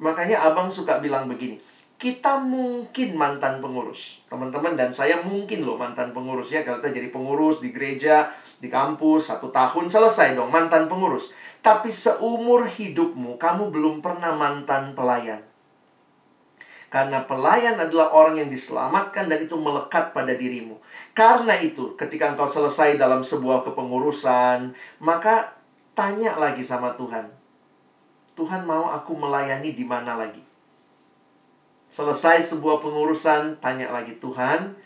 Makanya abang suka bilang begini. Kita mungkin mantan pengurus. Teman-teman dan saya mungkin loh mantan pengurus ya. Kalau kita jadi pengurus di gereja, di kampus satu tahun selesai dong mantan pengurus. Tapi seumur hidupmu kamu belum pernah mantan pelayan. Karena pelayan adalah orang yang diselamatkan dan itu melekat pada dirimu. Karena itu, ketika engkau selesai dalam sebuah kepengurusan, maka tanya lagi sama Tuhan. Tuhan mau aku melayani di mana lagi? Selesai sebuah pengurusan, tanya lagi Tuhan,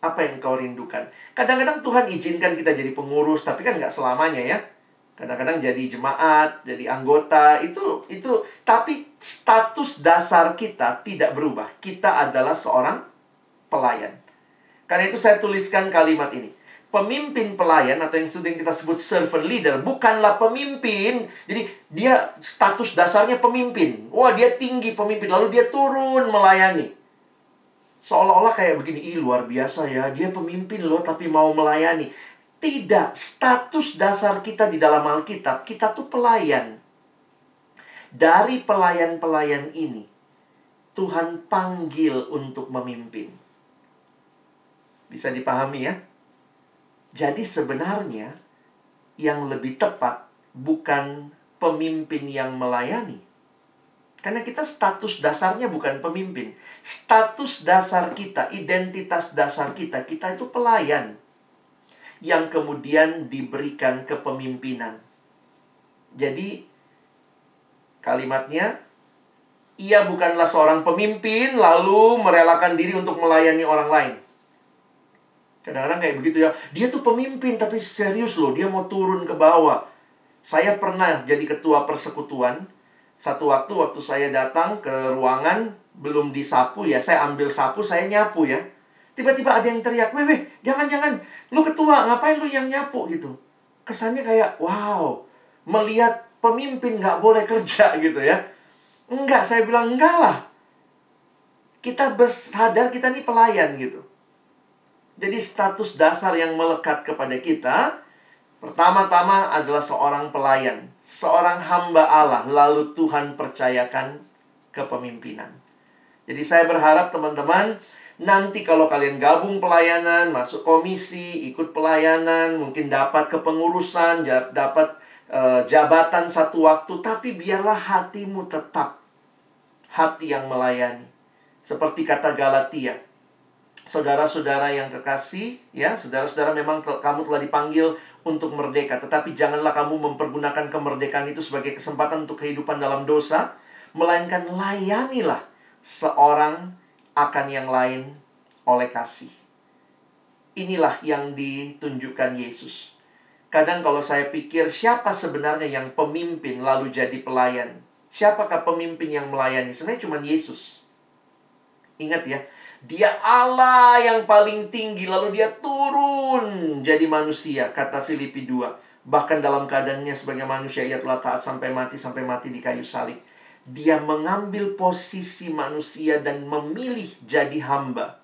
apa yang kau rindukan? Kadang-kadang Tuhan izinkan kita jadi pengurus, tapi kan nggak selamanya ya. Kadang-kadang jadi jemaat, jadi anggota, itu itu tapi status dasar kita tidak berubah. Kita adalah seorang pelayan. Karena itu saya tuliskan kalimat ini. Pemimpin pelayan atau yang sering kita sebut servant leader bukanlah pemimpin. Jadi dia status dasarnya pemimpin. Wah, dia tinggi pemimpin lalu dia turun melayani seolah-olah kayak begini, ih luar biasa ya, dia pemimpin loh tapi mau melayani. Tidak, status dasar kita di dalam Alkitab, kita tuh pelayan. Dari pelayan-pelayan ini, Tuhan panggil untuk memimpin. Bisa dipahami ya? Jadi sebenarnya yang lebih tepat bukan pemimpin yang melayani, karena kita status dasarnya bukan pemimpin. Status dasar kita, identitas dasar kita, kita itu pelayan. Yang kemudian diberikan kepemimpinan. Jadi, kalimatnya, ia bukanlah seorang pemimpin lalu merelakan diri untuk melayani orang lain. Kadang-kadang kayak begitu ya. Dia tuh pemimpin tapi serius loh, dia mau turun ke bawah. Saya pernah jadi ketua persekutuan. Satu waktu waktu saya datang ke ruangan belum disapu ya, saya ambil sapu, saya nyapu ya. Tiba-tiba ada yang teriak, "Weh, weh, jangan-jangan lu ketua, ngapain lu yang nyapu?" gitu. Kesannya kayak, "Wow, melihat pemimpin nggak boleh kerja [laughs] gitu ya." Enggak, saya bilang enggak lah. Kita sadar kita ini pelayan gitu. Jadi status dasar yang melekat kepada kita pertama-tama adalah seorang pelayan, seorang hamba Allah, lalu Tuhan percayakan kepemimpinan. Jadi saya berharap teman-teman nanti kalau kalian gabung pelayanan, masuk komisi, ikut pelayanan, mungkin dapat kepengurusan, dapat uh, jabatan satu waktu, tapi biarlah hatimu tetap hati yang melayani. Seperti kata Galatia, saudara-saudara yang kekasih, ya, saudara-saudara memang kamu telah dipanggil untuk merdeka, tetapi janganlah kamu mempergunakan kemerdekaan itu sebagai kesempatan untuk kehidupan dalam dosa, melainkan layanilah seorang akan yang lain oleh kasih. Inilah yang ditunjukkan Yesus. Kadang kalau saya pikir siapa sebenarnya yang pemimpin lalu jadi pelayan? Siapakah pemimpin yang melayani? Sebenarnya cuma Yesus. Ingat ya, dia Allah yang paling tinggi lalu dia turun jadi manusia kata Filipi 2. Bahkan dalam keadaannya sebagai manusia ia telah taat sampai mati sampai mati di kayu salib. Dia mengambil posisi manusia dan memilih jadi hamba.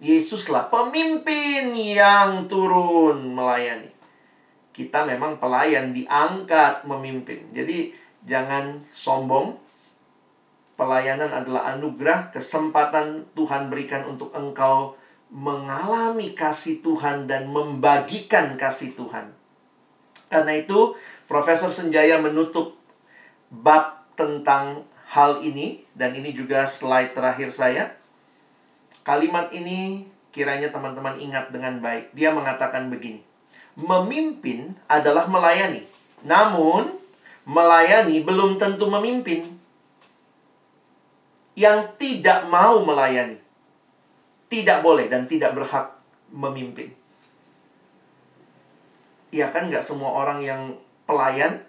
Yesuslah pemimpin yang turun melayani. Kita memang pelayan diangkat memimpin. Jadi jangan sombong, Pelayanan adalah anugerah, kesempatan Tuhan berikan untuk engkau mengalami kasih Tuhan dan membagikan kasih Tuhan. Karena itu, Profesor Senjaya menutup bab tentang hal ini, dan ini juga slide terakhir saya. Kalimat ini kiranya teman-teman ingat dengan baik. Dia mengatakan begini, memimpin adalah melayani. Namun, melayani belum tentu memimpin yang tidak mau melayani. Tidak boleh dan tidak berhak memimpin. Ya kan nggak semua orang yang pelayan,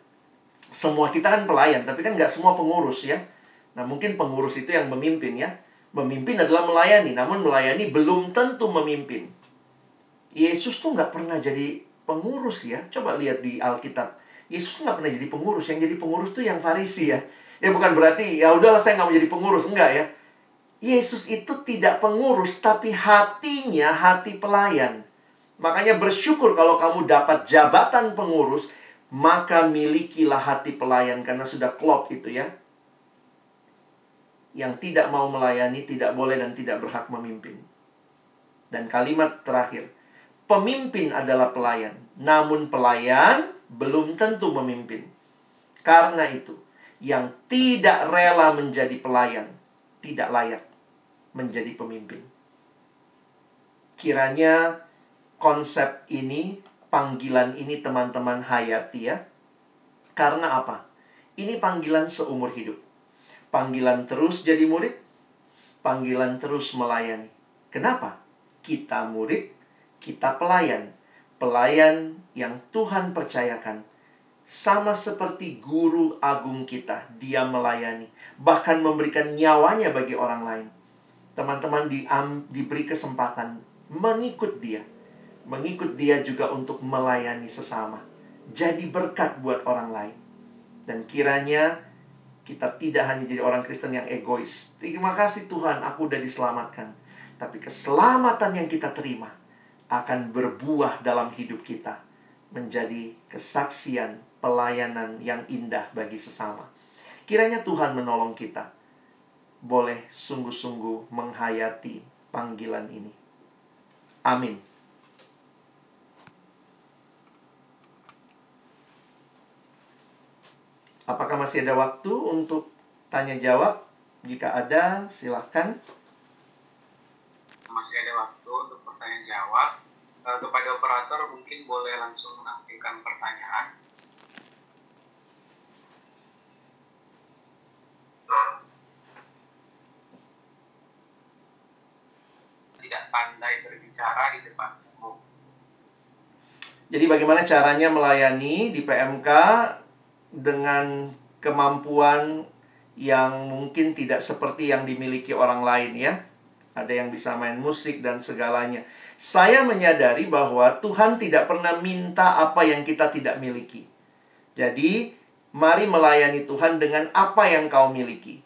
semua kita kan pelayan, tapi kan nggak semua pengurus ya. Nah mungkin pengurus itu yang memimpin ya. Memimpin adalah melayani, namun melayani belum tentu memimpin. Yesus tuh nggak pernah jadi pengurus ya. Coba lihat di Alkitab. Yesus nggak pernah jadi pengurus. Yang jadi pengurus tuh yang Farisi ya. Ya bukan berarti ya udahlah saya nggak mau jadi pengurus, enggak ya. Yesus itu tidak pengurus tapi hatinya hati pelayan. Makanya bersyukur kalau kamu dapat jabatan pengurus, maka milikilah hati pelayan karena sudah klop itu ya. Yang tidak mau melayani tidak boleh dan tidak berhak memimpin. Dan kalimat terakhir, pemimpin adalah pelayan, namun pelayan belum tentu memimpin. Karena itu, yang tidak rela menjadi pelayan tidak layak menjadi pemimpin. Kiranya konsep ini, panggilan ini teman-teman hayati ya. Karena apa? Ini panggilan seumur hidup. Panggilan terus jadi murid, panggilan terus melayani. Kenapa? Kita murid, kita pelayan. Pelayan yang Tuhan percayakan sama seperti guru agung kita, dia melayani, bahkan memberikan nyawanya bagi orang lain. Teman-teman di, um, diberi kesempatan mengikut dia, mengikut dia juga untuk melayani sesama, jadi berkat buat orang lain. Dan kiranya kita tidak hanya jadi orang Kristen yang egois. Terima kasih Tuhan, aku udah diselamatkan. Tapi keselamatan yang kita terima akan berbuah dalam hidup kita menjadi kesaksian pelayanan yang indah bagi sesama. Kiranya Tuhan menolong kita. Boleh sungguh-sungguh menghayati panggilan ini. Amin. Apakah masih ada waktu untuk tanya jawab? Jika ada, silahkan. Masih ada waktu untuk pertanyaan jawab. Uh, kepada operator mungkin boleh langsung menampilkan pertanyaan. Tidak pandai berbicara di depan umum. Jadi bagaimana caranya melayani di PMK dengan kemampuan yang mungkin tidak seperti yang dimiliki orang lain ya. Ada yang bisa main musik dan segalanya. Saya menyadari bahwa Tuhan tidak pernah minta apa yang kita tidak miliki. Jadi, mari melayani Tuhan dengan apa yang kau miliki.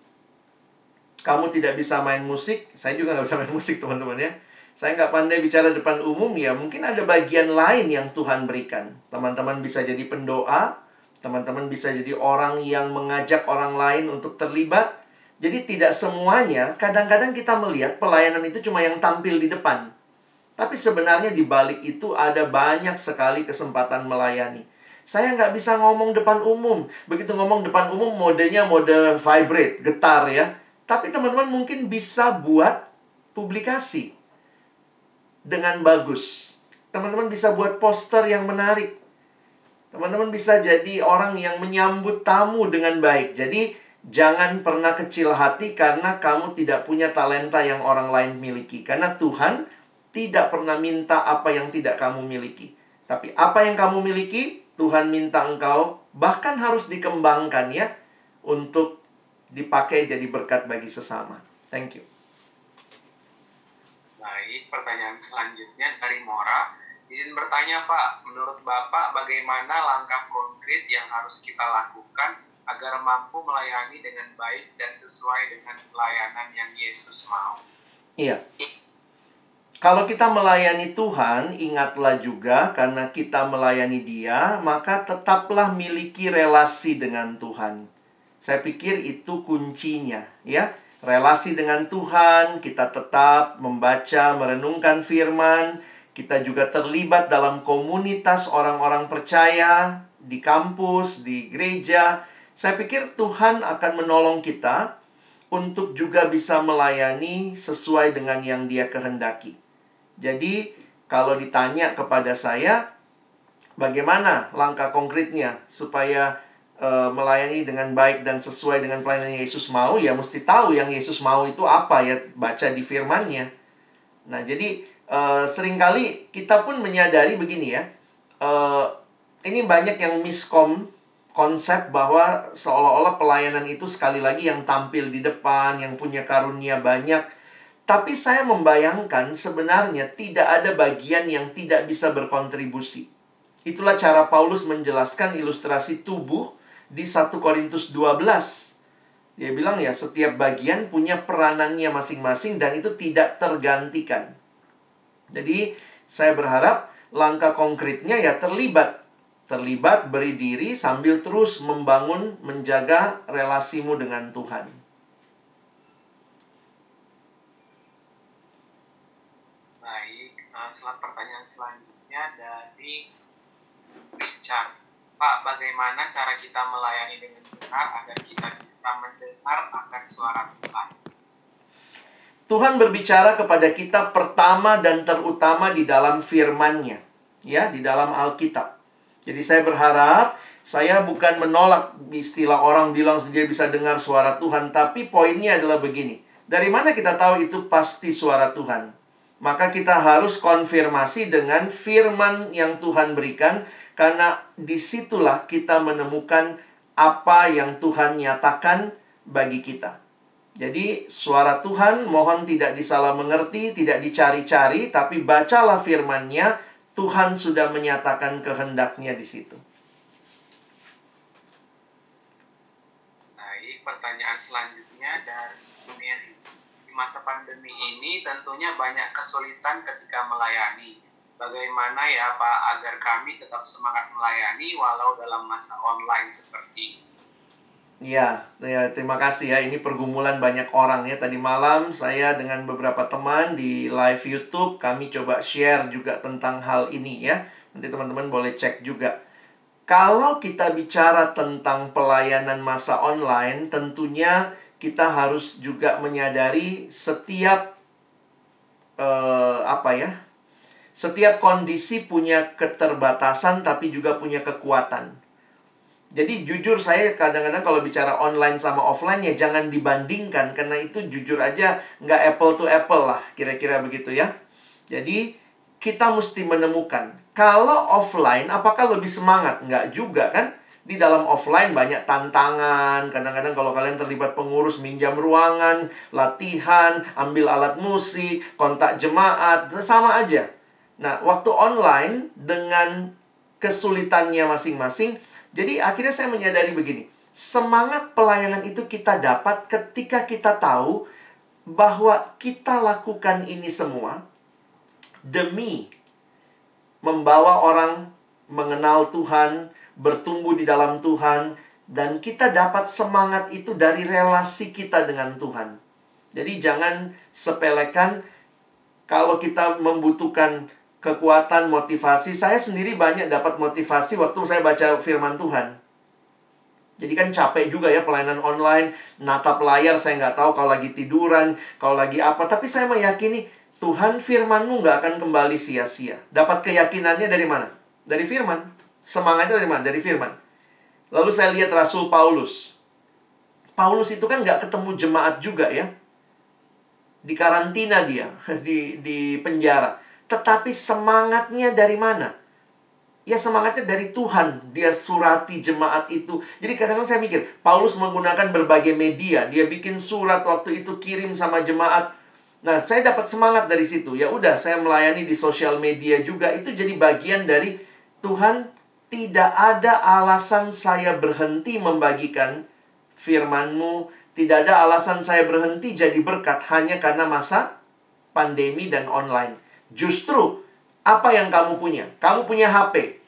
Kamu tidak bisa main musik, saya juga nggak bisa main musik teman-teman ya. Saya nggak pandai bicara depan umum ya, mungkin ada bagian lain yang Tuhan berikan. Teman-teman bisa jadi pendoa, teman-teman bisa jadi orang yang mengajak orang lain untuk terlibat. Jadi tidak semuanya, kadang-kadang kita melihat pelayanan itu cuma yang tampil di depan. Tapi sebenarnya di balik itu ada banyak sekali kesempatan melayani. Saya nggak bisa ngomong depan umum. Begitu ngomong depan umum, modenya mode vibrate, getar ya. Tapi teman-teman mungkin bisa buat publikasi dengan bagus. Teman-teman bisa buat poster yang menarik. Teman-teman bisa jadi orang yang menyambut tamu dengan baik. Jadi jangan pernah kecil hati karena kamu tidak punya talenta yang orang lain miliki. Karena Tuhan tidak pernah minta apa yang tidak kamu miliki. Tapi apa yang kamu miliki, Tuhan minta engkau bahkan harus dikembangkan ya untuk dipakai jadi berkat bagi sesama. Thank you. Baik, pertanyaan selanjutnya dari Mora. Izin bertanya Pak, menurut Bapak bagaimana langkah konkret yang harus kita lakukan agar mampu melayani dengan baik dan sesuai dengan pelayanan yang Yesus mau? Iya. Kalau kita melayani Tuhan, ingatlah juga karena kita melayani Dia, maka tetaplah miliki relasi dengan Tuhan. Saya pikir itu kuncinya, ya. Relasi dengan Tuhan, kita tetap membaca, merenungkan firman, kita juga terlibat dalam komunitas orang-orang percaya di kampus, di gereja. Saya pikir Tuhan akan menolong kita untuk juga bisa melayani sesuai dengan yang Dia kehendaki. Jadi, kalau ditanya kepada saya, bagaimana langkah konkretnya supaya uh, melayani dengan baik dan sesuai dengan pelayanan Yesus mau, ya mesti tahu yang Yesus mau itu apa ya, baca di firman-Nya. Nah, jadi uh, sering kali kita pun menyadari begini ya, uh, ini banyak yang miskom konsep bahwa seolah-olah pelayanan itu sekali lagi yang tampil di depan, yang punya karunia banyak. Tapi saya membayangkan sebenarnya tidak ada bagian yang tidak bisa berkontribusi. Itulah cara Paulus menjelaskan ilustrasi tubuh di 1 Korintus 12. Dia bilang ya setiap bagian punya peranannya masing-masing dan itu tidak tergantikan. Jadi saya berharap langkah konkretnya ya terlibat. Terlibat beri diri sambil terus membangun menjaga relasimu dengan Tuhan. Baik, uh, pertanyaan selanjutnya dari Richard. Pak, bagaimana cara kita melayani dengan benar agar kita bisa mendengar akan suara Tuhan? Tuhan berbicara kepada kita pertama dan terutama di dalam firman-Nya, ya, di dalam Alkitab. Jadi saya berharap saya bukan menolak istilah orang bilang dia bisa dengar suara Tuhan, tapi poinnya adalah begini. Dari mana kita tahu itu pasti suara Tuhan? Maka kita harus konfirmasi dengan firman yang Tuhan berikan karena di situlah kita menemukan apa yang Tuhan nyatakan bagi kita. Jadi suara Tuhan mohon tidak disalah mengerti, tidak dicari-cari, tapi bacalah firman-Nya, Tuhan sudah menyatakan kehendaknya di situ. Baik, pertanyaan selanjutnya dari Mary. Di masa pandemi ini tentunya banyak kesulitan ketika melayani bagaimana ya Pak agar kami tetap semangat melayani walau dalam masa online seperti ini. Ya, ya, terima kasih ya. Ini pergumulan banyak orang ya. Tadi malam saya dengan beberapa teman di live YouTube kami coba share juga tentang hal ini ya. Nanti teman-teman boleh cek juga. Kalau kita bicara tentang pelayanan masa online, tentunya kita harus juga menyadari setiap uh, apa ya? Setiap kondisi punya keterbatasan tapi juga punya kekuatan. Jadi jujur saya kadang-kadang kalau bicara online sama offline ya jangan dibandingkan karena itu jujur aja nggak apple to apple lah kira-kira begitu ya. Jadi kita mesti menemukan kalau offline apakah lebih semangat? Nggak juga kan? Di dalam offline banyak tantangan. Kadang-kadang kalau kalian terlibat pengurus minjam ruangan, latihan, ambil alat musik, kontak jemaat, sama aja. Nah, waktu online dengan kesulitannya masing-masing, jadi akhirnya saya menyadari begini, semangat pelayanan itu kita dapat ketika kita tahu bahwa kita lakukan ini semua demi membawa orang mengenal Tuhan, bertumbuh di dalam Tuhan, dan kita dapat semangat itu dari relasi kita dengan Tuhan. Jadi jangan sepelekan kalau kita membutuhkan kekuatan, motivasi. Saya sendiri banyak dapat motivasi waktu saya baca firman Tuhan. Jadi kan capek juga ya pelayanan online, natap layar saya nggak tahu kalau lagi tiduran, kalau lagi apa. Tapi saya meyakini Tuhan firmanmu nggak akan kembali sia-sia. Dapat keyakinannya dari mana? Dari firman. Semangatnya dari mana? Dari firman. Lalu saya lihat Rasul Paulus. Paulus itu kan nggak ketemu jemaat juga ya. Di karantina dia, [laughs] di, di penjara. Tetapi semangatnya dari mana? Ya semangatnya dari Tuhan. Dia surati jemaat itu. Jadi kadang-kadang saya mikir, Paulus menggunakan berbagai media. Dia bikin surat waktu itu kirim sama jemaat. Nah, saya dapat semangat dari situ. Ya udah, saya melayani di sosial media juga. Itu jadi bagian dari Tuhan tidak ada alasan saya berhenti membagikan firman-Mu. Tidak ada alasan saya berhenti jadi berkat hanya karena masa pandemi dan online. Justru apa yang kamu punya? Kamu punya HP.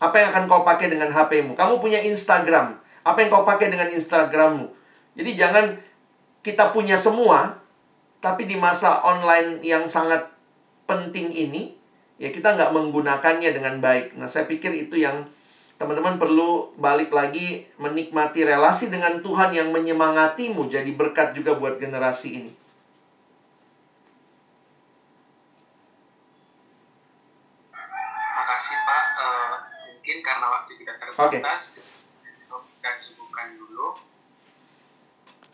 Apa yang akan kau pakai dengan HP-mu? Kamu punya Instagram. Apa yang kau pakai dengan Instagrammu? Jadi jangan kita punya semua, tapi di masa online yang sangat penting ini, ya kita nggak menggunakannya dengan baik. Nah, saya pikir itu yang teman-teman perlu balik lagi menikmati relasi dengan Tuhan yang menyemangatimu jadi berkat juga buat generasi ini. Okay. kita cukupkan dulu.